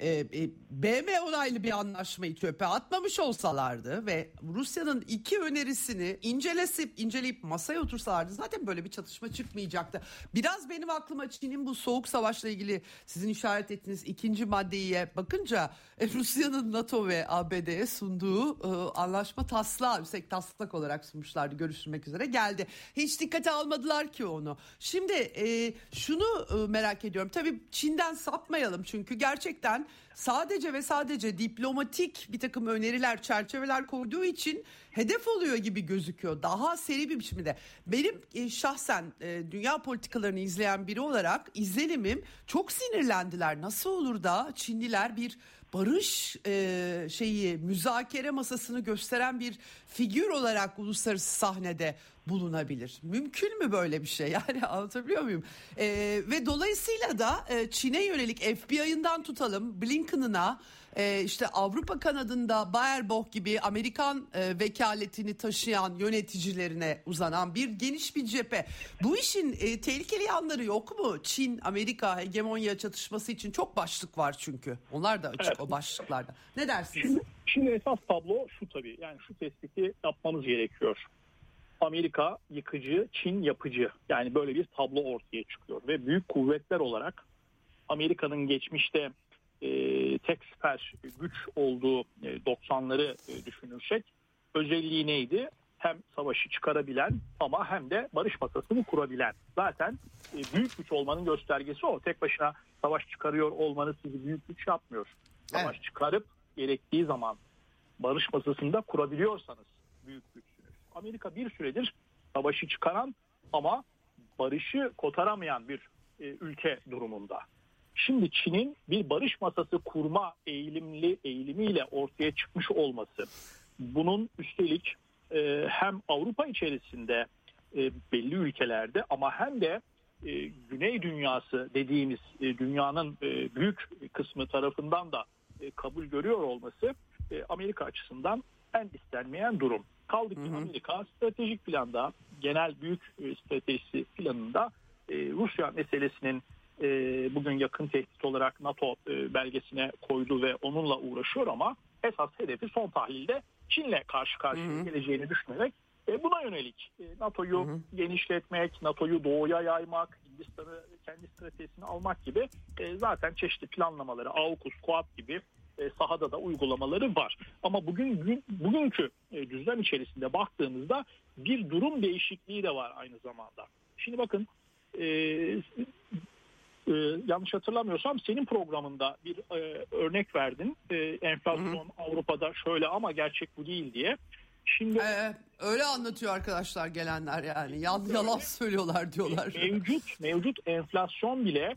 e, e BM onaylı bir anlaşmayı çöpe atmamış olsalardı ve Rusya'nın iki önerisini incelesip inceleyip masaya otursalardı zaten böyle bir çatışma çıkmayacaktı. Biraz benim aklıma Çin'in bu soğuk savaşla ilgili sizin işaret ettiğiniz ikinci maddeye bakınca e, Rusya'nın NATO ve ABD'ye sunduğu e, anlaşma taslağı yüksek taslak olarak sunmuşlardı görüşmek üzere geldi. Hiç dikkate almadılar ki onu. Şimdi e, e, şunu e, merak ediyorum. Tabii Çin'den sapmayalım çünkü gerçekten sadece ve sadece diplomatik bir takım öneriler, çerçeveler koyduğu için hedef oluyor gibi gözüküyor. Daha seri bir biçimde. Benim e, şahsen e, dünya politikalarını izleyen biri olarak izlenimim çok sinirlendiler. Nasıl olur da Çinliler bir barış e, şeyi müzakere masasını gösteren bir figür olarak uluslararası sahnede bulunabilir. Mümkün mü böyle bir şey? Yani anlatabiliyor muyum? E, ve dolayısıyla da e, Çin'e yönelik FBI'ından tutalım Blinken'ına e, işte Avrupa kanadında Baerbock gibi Amerikan e, vekaletini taşıyan yöneticilerine uzanan bir geniş bir cephe. Bu işin e, tehlikeli yanları yok mu? Çin, Amerika hegemonya çatışması için çok başlık var çünkü. Onlar da açık evet. o başlıklarda. Ne dersiniz? Şimdi, esas tablo şu tabii. Yani şu tespiti yapmamız gerekiyor. Amerika yıkıcı, Çin yapıcı. Yani böyle bir tablo ortaya çıkıyor ve büyük kuvvetler olarak Amerika'nın geçmişte e, tek süper güç olduğu e, 90'ları e, düşünürsek özelliği neydi? Hem savaşı çıkarabilen ama hem de barış masasını kurabilen. Zaten e, büyük güç olmanın göstergesi o. Tek başına savaş çıkarıyor olmanız sizi büyük güç yapmıyor. Savaş Evet. çıkarıp gerektiği zaman barış masasında kurabiliyorsanız büyük güçsünüz. Amerika bir süredir savaşı çıkaran ama barışı kotaramayan bir e, ülke durumunda. Şimdi Çin'in bir barış masası kurma eğilimli eğilimiyle ortaya çıkmış olması, bunun üstelik e, hem Avrupa içerisinde e, belli ülkelerde ama hem de e, Güney dünyası dediğimiz e, dünyanın e, büyük kısmı tarafından da e, kabul görüyor olması e, Amerika açısından en istenmeyen durum. Kaldı ki Hı hı. Amerika stratejik planda, genel büyük e, stratejisi planında e, Rusya meselesinin e, bugün yakın tehdit olarak NATO e, belgesine koydu ve onunla uğraşıyor ama esas hedefi son tahlilde Çin'le karşı karşıya Hı hı. geleceğini düşünerek e, buna yönelik e, NATO'yu genişletmek, NATO'yu doğuya yaymak, Hindistan'ı kendi stratejisine almak gibi e, zaten çeşitli planlamaları, AUKUS, Quad gibi e, sahada da uygulamaları var. Ama bugün gün- bugünkü e, düzlem içerisinde baktığımızda bir durum değişikliği de var aynı zamanda. Şimdi bakın e, e, yanlış hatırlamıyorsam senin programında bir e, örnek verdin. E, enflasyon Avrupa'da şöyle ama gerçek bu değil diye. Şimdi Ee, öyle anlatıyor arkadaşlar gelenler yani. Yan, yalan söylüyorlar diyorlar. mevcut mevcut enflasyon bile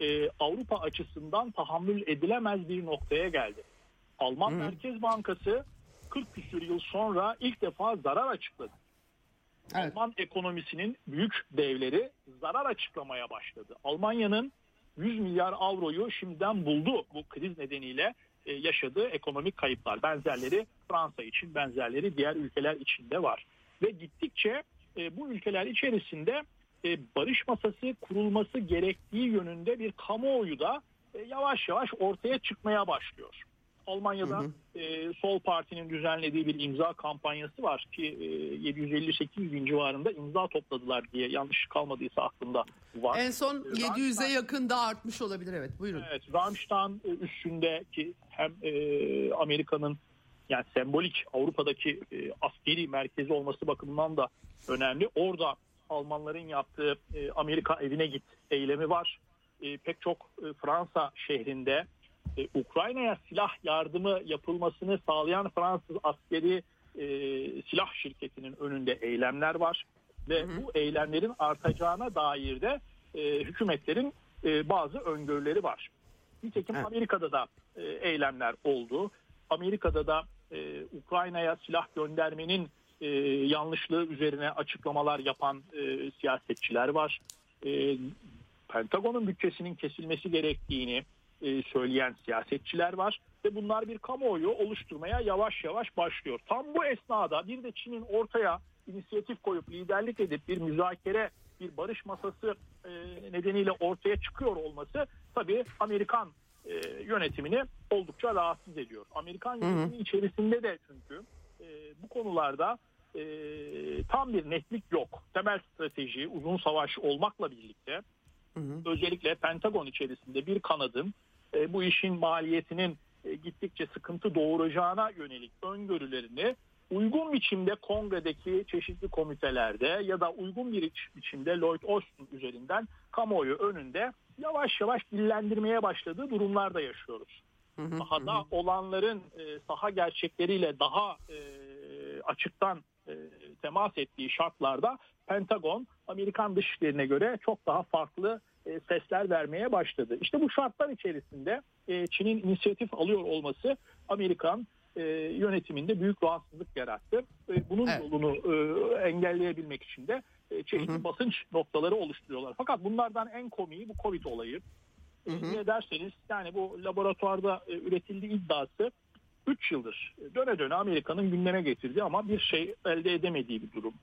e, Avrupa açısından tahammül edilemez bir noktaya geldi. Alman Hı. Merkez Bankası 40 küsur yıl sonra ilk defa zarar açıkladı. Evet. Alman ekonomisinin büyük devleri zarar açıklamaya başladı. Almanya'nın 100 milyar avroyu şimdiden buldu bu kriz nedeniyle e, yaşadığı ekonomik kayıplar. Benzerleri Fransa için, benzerleri diğer ülkeler için de var. Ve gittikçe e, bu ülkeler içerisinde e, barış masası kurulması gerektiği yönünde bir kamuoyu da e, yavaş yavaş ortaya çıkmaya başlıyor. Almanya'da Hı hı. e, Sol Parti'nin düzenlediği bir imza kampanyası var ki e, 750-800 bin civarında imza topladılar diye yanlış kalmadıysa aklımda var. En son 700'e Rammstein- yakın da artmış olabilir evet buyurun. Evet, Rammstein e, üstündeki hem e, Amerika'nın yani sembolik Avrupa'daki e, askeri merkezi olması bakımından da önemli. Orada Almanların yaptığı e, Amerika evine git eylemi var. E, pek çok e, Fransa şehrinde e, Ukrayna'ya silah yardımı yapılmasını sağlayan Fransız askeri e, silah şirketinin önünde eylemler var. Ve Hı hı. bu eylemlerin artacağına dair de e, hükümetlerin e, bazı öngörüleri var. Nitekim Evet. Amerika'da da e, eylemler oldu. Amerika'da da e, Ukrayna'ya silah göndermenin e, yanlışlığı üzerine açıklamalar yapan e, siyasetçiler var. E, Pentagon'un bütçesinin kesilmesi gerektiğini e, söyleyen siyasetçiler var ve bunlar bir kamuoyu oluşturmaya yavaş yavaş başlıyor. Tam bu esnada bir de Çin'in ortaya inisiyatif koyup liderlik edip bir müzakere, bir barış masası e, nedeniyle ortaya çıkıyor olması tabii Amerikan e, yönetimini oldukça rahatsız ediyor. Amerikan yönetimi içerisinde de çünkü e, bu konularda e, tam bir netlik yok. Temel strateji uzun savaş olmakla birlikte Hı hı. özellikle Pentagon içerisinde bir kanadın e, bu işin maliyetinin e, gittikçe sıkıntı doğuracağına yönelik öngörülerini uygun biçimde kongredeki çeşitli komitelerde ya da uygun bir iç- biçimde Lloyd Austin üzerinden kamuoyu önünde yavaş yavaş dillendirmeye başladığı durumlarda yaşıyoruz. Hı hı. Sahada olanların e, saha gerçekleriyle daha e, açıktan e, temas ettiği şartlarda Pentagon Amerikan dışişlerine göre çok daha farklı e, sesler vermeye başladı. İşte bu şartlar içerisinde e, Çin'in inisiyatif alıyor olması Amerikan e, yönetiminde büyük rahatsızlık yarattı. E, bunun Evet. yolunu e, engelleyebilmek için de e, çeşitli Hı hı. basınç noktaları oluşturuyorlar. Fakat bunlardan en komiği bu Covid olayı. Hı hı. Ne derseniz yani bu laboratuvarda e, üretildiği iddiası 3 yıldır döne döne Amerika'nın gündeme getirdiği ama bir şey elde edemediği bir durum.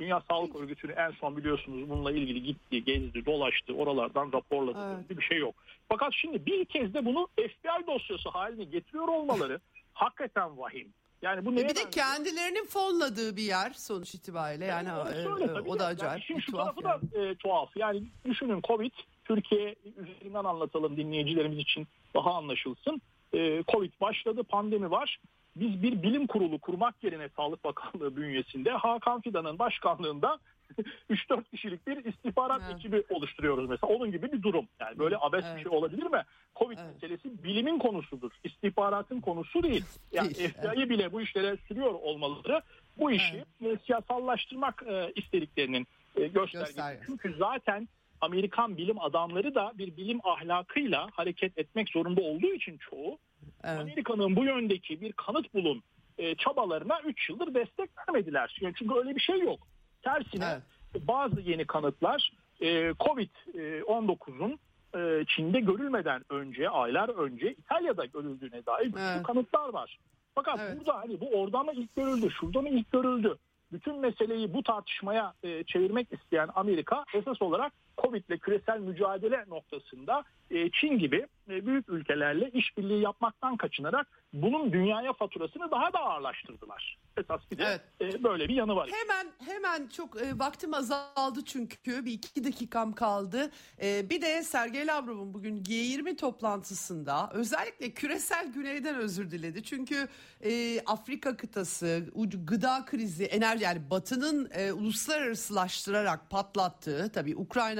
Dünya Sağlık Örgütü'nü en son biliyorsunuz bununla ilgili gitti, gezdi, dolaştı, oralardan raporladı. Evet. Bir şey yok. Fakat şimdi bir kez de bunu FBI dosyası haline getiriyor olmaları hakikaten vahim. Yani bu E bir de benziyor? kendilerinin fonladığı bir yer sonuç itibariyle yani orası e, öyle e, o da Yani acayip işin bir şu tuhaf tarafı yani. da e, tuhaf. Yani düşünün Covid Türkiye üzerinden anlatalım dinleyicilerimiz için daha anlaşılsın. E, Covid başladı, pandemi var. Biz bir bilim kurulu kurmak yerine Sağlık Bakanlığı bünyesinde Hakan Fidan'ın başkanlığında 3-4 kişilik bir istihbarat evet. ekibi oluşturuyoruz mesela. Onun gibi bir durum. Yani böyle abes evet. bir şey olabilir mi? Covid evet. meselesi bilimin konusudur. İstihbaratın konusu değil. Yani değil, evet. bile bu işlere sürüyor olmaları bu işi evet. siyasallaştırmak e, istediklerinin e, göstergesi. Gösterge. Çünkü zaten Amerikan bilim adamları da bir bilim ahlakıyla hareket etmek zorunda olduğu için çoğu evet. Amerika'nın bu yöndeki bir kanıt bulun e, çabalarına 3 yıldır destek vermediler. Çünkü öyle bir şey yok. Tersine evet. bazı yeni kanıtlar e, Covid-19'un e, Çin'de görülmeden önce, aylar önce İtalya'da görüldüğüne dair evet. kanıtlar var. Fakat evet. burada hani bu orada mı ilk görüldü, şurada mı ilk görüldü? bütün meseleyi bu tartışmaya e, çevirmek isteyen Amerika esas olarak Covid ile küresel mücadele noktasında e, Çin gibi e, büyük ülkelerle işbirliği yapmaktan kaçınarak bunun dünyaya faturasını daha da ağırlaştırdılar. Esas bir de evet. e, böyle bir yanı var. Hemen hemen çok e, vaktim azaldı çünkü bir iki dakikam kaldı. E, bir de Sergey Lavrov'un bugün G20 toplantısında özellikle küresel güneyden özür diledi. Çünkü e, Afrika kıtası, gıda krizi, enerji yani Batı'nın e, uluslararasılaştırarak patlattığı tabii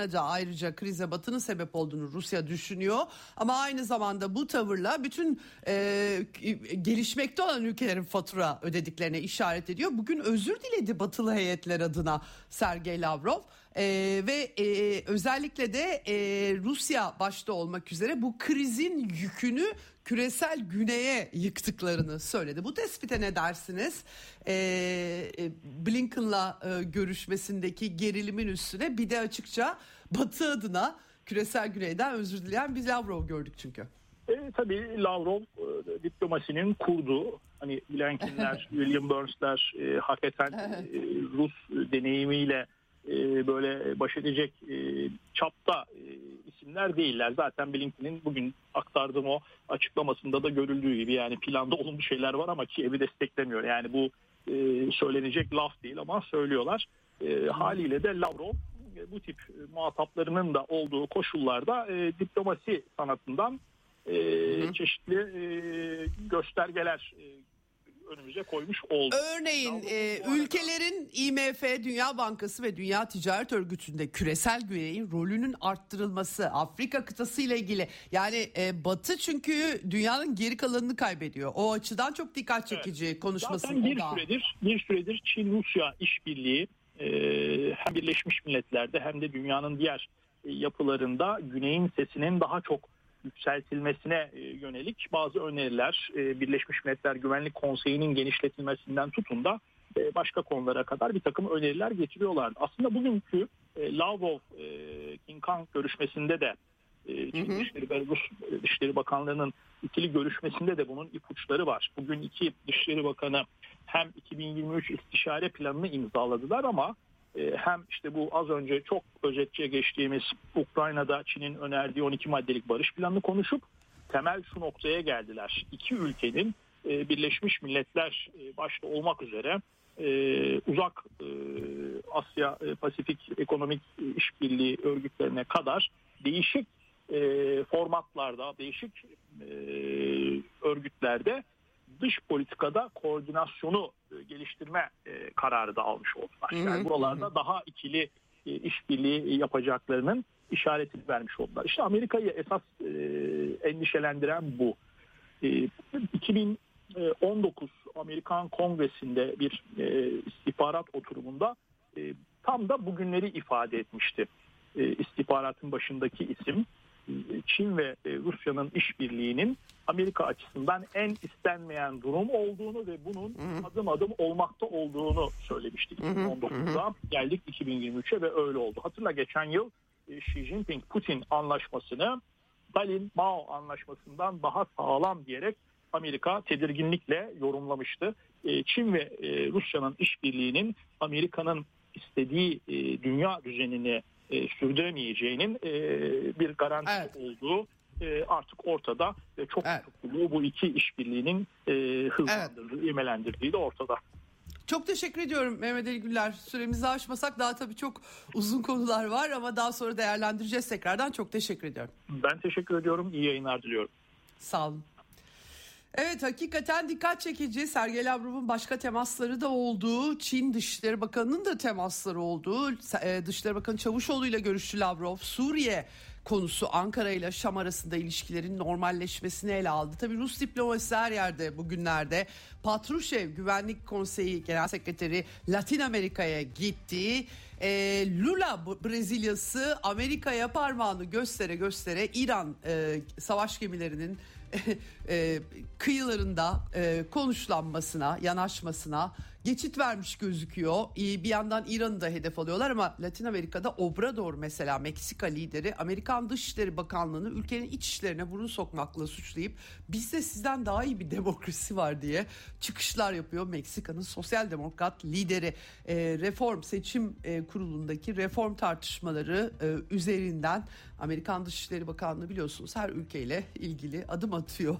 Ukrayna'da ayrıca krize Batı'nın sebep olduğunu Rusya düşünüyor. Ama aynı zamanda bu tavırla bütün e, gelişmekte olan ülkelerin fatura ödediklerine işaret ediyor. Bugün özür diledi batılı heyetler adına Sergey Lavrov. Ee, ve e, özellikle de e, Rusya başta olmak üzere bu krizin yükünü küresel güneye yıktıklarını söyledi. Bu tespite ne dersiniz? Ee, Blinken'la e, görüşmesindeki gerilimin üstüne bir de açıkça Batı adına küresel güneyden özür dileyen bir Lavrov gördük çünkü. E, tabii Lavrov e, diplomasinin kurduğu hani Blinken'ler, William Burns'ler e, hakikaten e, Rus deneyimiyle e, böyle baş edecek e, çapta e, isimler değiller. Zaten Blinken'in bugün aktardığım o açıklamasında da görüldüğü gibi yani planda olumlu şeyler var ama Kiev'i desteklemiyor. Yani bu e, söylenecek laf değil ama söylüyorlar. E, haliyle de Lavrov bu tip muhataplarının da olduğu koşullarda e, diplomasi sanatından e, çeşitli e, göstergeler e, önümüze koymuş oldu. Örneğin e, ülkelerin IMF, Dünya Bankası ve Dünya Ticaret Örgütü'nde küresel güveyin rolünün arttırılması, Afrika kıtası ile ilgili yani e, Batı çünkü dünyanın geri kalanını kaybediyor. O açıdan çok dikkat çekici evet. konuşması. Zaten bir süredir, bir süredir Çin-Rusya işbirliği e, hem Birleşmiş Milletler'de hem de dünyanın diğer e, yapılarında güneyin sesinin daha çok yükseltilmesine e, yönelik bazı öneriler e, Birleşmiş Milletler Güvenlik Konseyi'nin genişletilmesinden tutun da e, başka konulara kadar bir takım öneriler getiriyorlardı. Aslında bugünkü Lavrov King Kong görüşmesinde de Çin Dışişleri ve Rus Dışişleri Bakanlarının ikili görüşmesinde de bunun ipuçları var. Bugün iki Dışişleri Bakanı hem 2023 istişare planını imzaladılar ama e, hem işte bu az önce çok özetçe geçtiğimiz Ukrayna'da Çin'in önerdiği 12 maddelik barış planını konuşup temel şu noktaya geldiler. İki ülkenin e, Birleşmiş Milletler e, başta olmak üzere uzak Asya Pasifik Ekonomik İşbirliği örgütlerine kadar değişik formatlarda, değişik örgütlerde dış politikada koordinasyonu e, geliştirme e, kararı da almış oldular. Yani buralarda daha ikili e, işbirliği yapacaklarının işaretini vermiş oldular. İşte Amerika'yı esas endişelendiren bu. 2019 Amerikan Kongresi'nde bir istihbarat oturumunda tam da bugünleri ifade etmişti. İstihbaratın başındaki isim Çin ve e, Rusya'nın işbirliğinin Amerika açısından en istenmeyen durum olduğunu ve bunun adım adım olmakta olduğunu söylemiştik 2019'da. Geldik 2023'e ve öyle oldu. Hatırla geçen yıl e, Xi Jinping-Putin anlaşmasını Stalin-Mao anlaşmasından daha sağlam diyerek Amerika tedirginlikle yorumlamıştı. E, Çin ve Rusya'nın işbirliğinin Amerika'nın istediği dünya düzenini e, sürdüremeyeceğinin e, bir garantisi evet. olduğu e, artık ortada ve çok evet. tutkulu bu iki işbirliğinin e, hızlandırdığı, evet. imelendirdiği de ortada. Çok teşekkür ediyorum Mehmet Ali Güller. Süremizi aşmasak daha tabii çok uzun konular var ama daha sonra değerlendireceğiz tekrardan. Çok teşekkür ediyorum. Ben teşekkür ediyorum. İyi yayınlar diliyorum. Sağ olun. Evet hakikaten dikkat çekici. Sergey Lavrov'un başka temasları da olduğu, Çin Dışişleri Bakanı'nın da temasları olduğu, e, Dışişleri Bakanı Çavuşoğlu ile görüştü Lavrov. Suriye konusu Ankara ile Şam arasında ilişkilerin normalleşmesini ele aldı. Tabii Rus diplomasisi her yerde bugünlerde. Patrushev Güvenlik Konseyi Genel Sekreteri Latin Amerika'ya gitti. E, Lula Brezilyası Amerika'ya parmağını göstere göstere İran e, savaş gemilerinin e, kıyılarında e, konuşlanmasına, yanaşmasına geçit vermiş gözüküyor. Bir yandan İran'ı da hedef alıyorlar ama Latin Amerika'da Obrador mesela Meksika lideri Amerikan Dışişleri Bakanlığı'nı ülkenin iç işlerine burun sokmakla suçlayıp bizde sizden daha iyi bir demokrasi var diye çıkışlar yapıyor. Meksika'nın sosyal demokrat lideri e, reform seçim e, kurulundaki reform tartışmaları e, üzerinden Amerikan Dışişleri Bakanlığı biliyorsunuz her ülkeyle ilgili adım atıyor.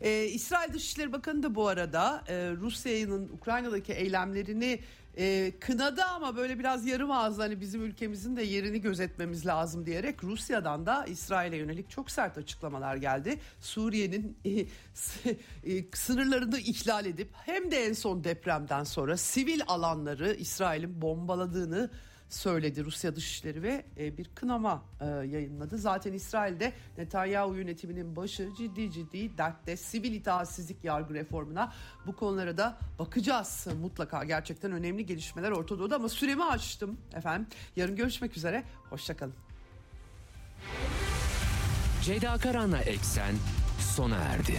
E, İsrail Dışişleri Bakanı da bu arada e, Rusya'nın Ukrayna'daki eylemlerini e, kınadı ama böyle biraz yarım ağızlı hani bizim ülkemizin de yerini gözetmemiz lazım diyerek Rusya'dan da İsrail'e yönelik çok sert açıklamalar geldi. Suriye'nin e, e, sınırlarını ihlal edip hem de en son depremden sonra sivil alanları İsrail'in bombaladığını söyledi Rusya Dışişleri ve e, bir kınama e, yayınladı. Zaten İsrail'de Netanyahu yönetiminin başı ciddi ciddi dertte sivil itaatsizlik yargı reformuna bu konulara da bakacağız. Mutlaka gerçekten önemli gelişmeler ortada ama süremi açtım efendim. Yarın görüşmek üzere. Hoşçakalın. Ceyda Karan'la Eksen sona erdi.